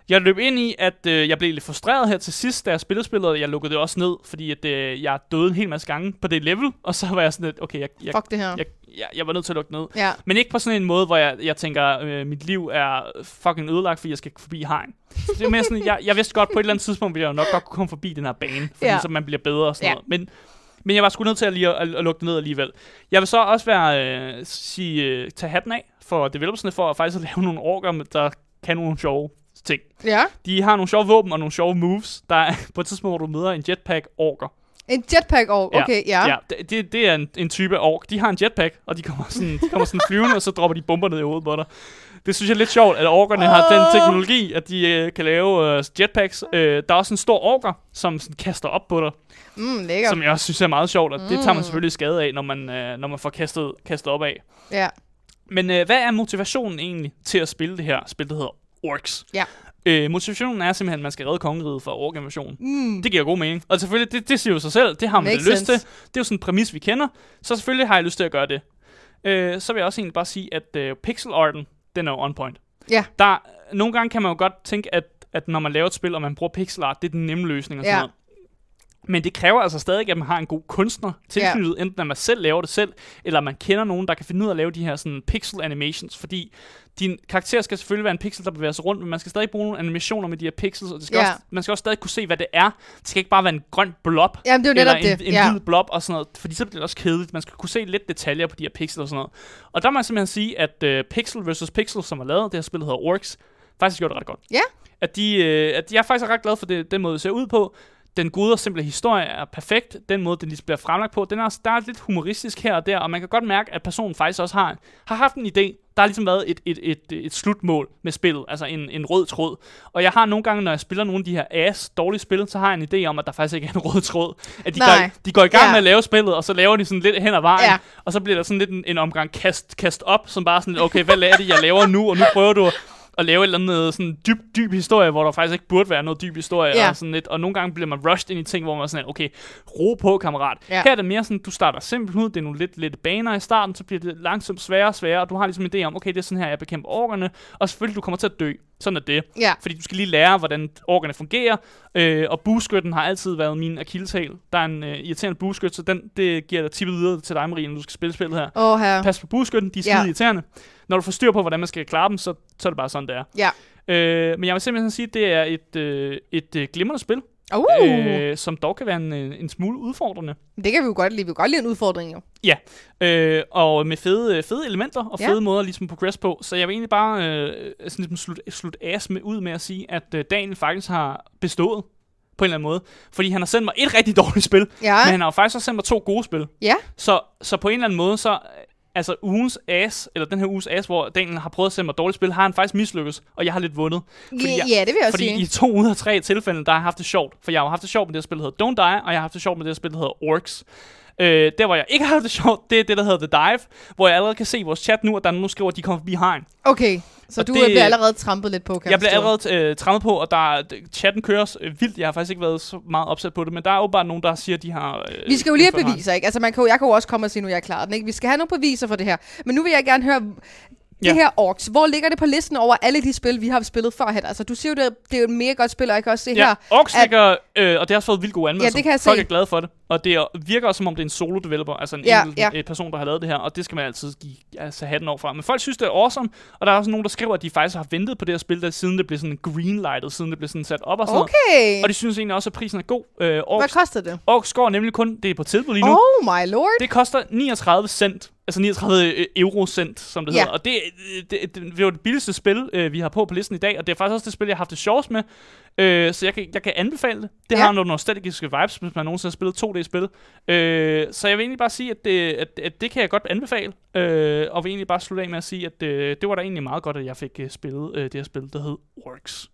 Jeg løb ind i, at øh, jeg blev lidt frustreret her til sidst, da jeg spillede spillet, jeg lukkede det også ned, fordi at, øh, jeg døde en hel masse gange på det level, og så var jeg sådan lidt, okay, jeg, jeg, Fuck det her. jeg, jeg, jeg var nødt til at lukke ned. Ja. Men ikke på sådan en måde, hvor jeg, jeg tænker, øh, mit liv er fucking ødelagt, fordi jeg skal forbi hegn. Så det er mere sådan, jeg, jeg vidste godt, på et eller andet tidspunkt, ville jeg jo nok godt kunne komme forbi den her bane, fordi Ja. så man bliver bedre og sådan Ja. noget. Men, men jeg var sgu nødt til at, lige at, at lukke det ned alligevel. Jeg vil så også være, øh, sige, øh, tage hatten af for developersne for at faktisk at lave nogle orker, der kan nogle sjove ting. Ja. De har nogle sjove våben og nogle sjove moves. Der er på et tidspunkt, hvor du møder en jetpack orker. En jetpack over. Okay, ja. ja det, det, det er en, en type ork. De har en jetpack, og de kommer sådan, de kommer sådan flyvende, og så dropper de bomber ned i hovedet på dig. Det synes jeg er lidt sjovt, at orkerne har den teknologi, at de øh, kan lave øh, jetpacks. Øh, der er også en stor orker, som sådan, kaster op på dig, Mm, lækkert. som jeg også synes er meget sjovt, og det tager man selvfølgelig skade af, når man, øh, når man får kastet, kastet op af. Ja. Men øh, hvad er motivationen egentlig til at spille det her spil, der hedder Orcs? Ja. Øh, motivationen er simpelthen, at man skal redde kongeriget fra ork-invasion. Mm. Det giver god mening. Og selvfølgelig, det, det siger jo sig selv. Det har man Makes lyst til. Det er jo sådan en præmis, vi kender. Så selvfølgelig har jeg lyst til at gøre det. Øh, så vil jeg også egentlig bare sige, at øh, pixel arten, den er jo on point. Ja. Der, nogle gange kan man jo godt tænke, at, at når man laver et spil, og man bruger pixel art, det er den nemme løsning og sådan Ja. noget. Men det kræver altså stadig, at man har en god kunstner tilknyttet, ja. enten at man selv laver det selv, eller man kender nogen, der kan finde ud af at lave de her sådan pixel animations, fordi din karakter skal selvfølgelig være en pixel, der bevæger sig rundt, men man skal stadig bruge nogle animationer med de her pixels, og det skal Ja. også, man skal også stadig kunne se, hvad det er. Det skal ikke bare være en grøn blob, Jamen, det er eller netop en, det. en ja. hvid blob og sådan noget, fordi så bliver det også kedeligt. Man skal kunne se lidt detaljer på de her pixels og sådan noget. Og der må jeg simpelthen sige, at uh, Pixel vs. Pixel, som har lavet det her spil, der hedder Orcs, faktisk gjort det ret godt. Ja. At, de, øh, at jeg er faktisk ret glad for det, den måde, det ser ud på. Den gode og simple historie er perfekt. Den måde, den lige bliver fremlagt på, den er, også- der er lidt humoristisk her og der, og man kan godt mærke, at personen faktisk også har, har haft en idé. Der har ligesom været et, et, et, et slutmål med spillet, altså en, en rød tråd. Og jeg har nogle gange, når jeg spiller nogle af de her ass dårlige spil, så har jeg en idé om, at der faktisk ikke er en rød tråd. At de, Nej. går, de går i gang Ja. med at lave spillet, og så laver de sådan lidt hen ad vejen, Ja. og så bliver der sådan lidt en, en omgang kast, kast op, som bare sådan okay, hvad er det, jeg laver nu, og nu prøver du at lave et eller andet sådan dyb, dyb historie, hvor der faktisk ikke burde være noget dyb historie, Ja. og, sådan lidt, og nogle gange bliver man rushed ind i ting, hvor man er sådan, okay, ro på, kammerat. Ja. Her er det mere sådan, du starter simpelt ud, det er nogle lidt, lidt baner i starten, så bliver det langsomt sværere og sværere, og du har ligesom en idé om, okay, det er sådan her, jeg bekæmper orkerne, og selvfølgelig, du kommer til at dø. Sådan er det. Ja. Fordi du skal lige lære, hvordan orkerne fungerer, øh, og bueskytten har altid været min akilleshæl. Der er en øh, irriterende bueskyt, så den, det giver dig tippet videre til dig, Marie, når du skal spille spillet her. Åh, her. Pas på bueskytten, de er skide ja. irriterende. Når du får styr på, hvordan man skal klare dem, så, så er det bare sådan, det er. Ja. Øh, men jeg vil simpelthen sige, at det er et, øh, et øh, glimrende spil, Uh, øh, som dog kan være en, en smule udfordrende. det kan vi jo godt lide. Vi kan godt lide en udfordring, jo. Øh, og med fede, øh, fede elementer og Ja. fede måder ligesom at progress på. Så jeg vil egentlig bare øh, sådan ligesom slut, slut as med, ud med at sige, at øh, Daniel faktisk har bestået på en eller anden måde. Fordi han har sendt mig et rigtig dårligt spil, Ja. men han har jo faktisk også sendt mig to gode spil. Ja. Så, så på en eller anden måde, så altså ugens as, eller den her uges as, hvor Daniel har prøvet at sende mig dårligt spil, har han faktisk mislykkes, og jeg har lidt vundet. Fordi Ja, jeg, ja, det vil jeg fordi sige. i to ud af tre tilfælde, der har jeg haft det sjovt. For jeg har haft det sjovt med det her spil, der hedder Don't Die, og jeg har haft det sjovt med det her spil, der hedder Orcs. Øh, der, hvor jeg ikke har haft det sjovt, det er det, der hedder The Dive, hvor jeg allerede kan se i vores chat nu, at der er nogen, der skriver, at de kommer forbi hegn. Okay, så Og du det- bliver allerede trampet lidt på, kan Jeg bliver forstå. allerede øh, trammet på, og der er, chatten kører øh, vildt. Jeg har faktisk ikke været så meget opsat på det, men der er jo bare nogen, der siger, at de har... Øh, Vi skal jo lige have beviser, ikke? Altså, man kan jo, jeg kan jo også komme og sige, nu jeg er klar den, ikke? Vi skal have nogle beviser for det her. Men nu vil jeg gerne høre, det Ja. her Orks, hvor ligger det på listen over alle de spil, vi har spillet førhen? Altså, du siger jo, det, det er jo et mega godt spil, og jeg kan også se Ja, her, Orcs at- ligger, øh, og det har også fået vildt gode anmeldelser. det kan jeg Folk se. er glade for det. Og det er, virker også, som om det er en solo-developer, altså en Ja, enkelt ja. person, der har lavet det her, og det skal man altid give altså, hatten over fra. Men folk synes, det er awesome, og der er også nogen, der skriver, at de faktisk har ventet på det her spil, der, siden det blev sådan greenlightet, siden det blev sådan sat op og sådan noget. Okay. Og de synes egentlig også, at prisen er god. Øh, Hvad Orcs, koster det? Orcs går nemlig kun, det er på tilbud lige nu, Oh my lord. Det koster 39 cent, altså 39 eurocent, som det Ja. hedder. Og det, det, det, det var det billigste spil, øh, vi har på på listen i dag, og det er faktisk også det spil, jeg har haft det sjovest med. Øh, så jeg kan, jeg kan anbefale det. Det Ja. har nogle nostalgiske vibes, hvis man nogensinde har spillet 2D-spil. Øh, så jeg vil egentlig bare sige, at det, at, at det kan jeg godt anbefale. Øh, og vil egentlig bare slutte af med at sige, at øh, det var da egentlig meget godt, at jeg fik øh, spillet øh, det her spil, der hed Works.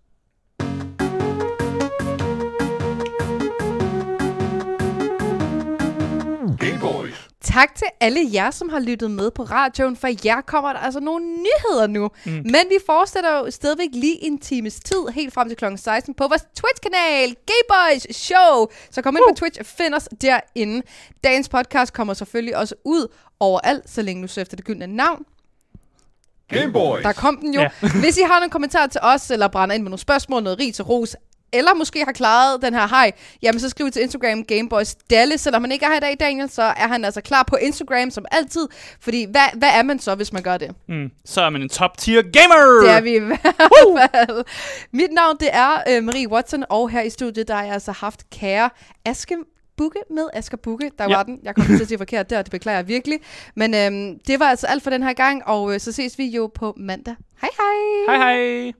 Game Boys. Tak til alle jer, som har lyttet med på radioen, for jer kommer der altså nogle nyheder nu. Mm. Men vi fortsætter jo stadigvæk lige en times tid, helt frem til kl. 16, på vores Twitch-kanal, Gayboys Show. Så kom ind på Twitch og find os derinde. Dagens podcast kommer selvfølgelig også ud overalt, så længe du søger efter det gyldne navn. Game Boys. Der kom den jo. Ja. Ja. Hvis I har nogle kommentarer til os, eller brænder ind med nogle spørgsmål, noget rig til ros, eller måske har klaret den her hej, jamen så skriv til Instagram Gameboys Dalle. Selvom han ikke er her i dag, Daniel, så er han altså klar på Instagram som altid. Fordi hvad, hvad er man så, hvis man gør det? Mm. Så er man en top-tier gamer! Det er vi i hvert fald. Mit navn, det er øh, Marie Watson, og her i studiet, der har jeg altså haft kære Aske Bukke med Asger Bukke. Der Ja. var den. Jeg kom til at sige forkert der, det beklager jeg virkelig. Men øhm, det var altså alt for den her gang, og øh, så ses vi jo på mandag. Hej hej! Hej hej!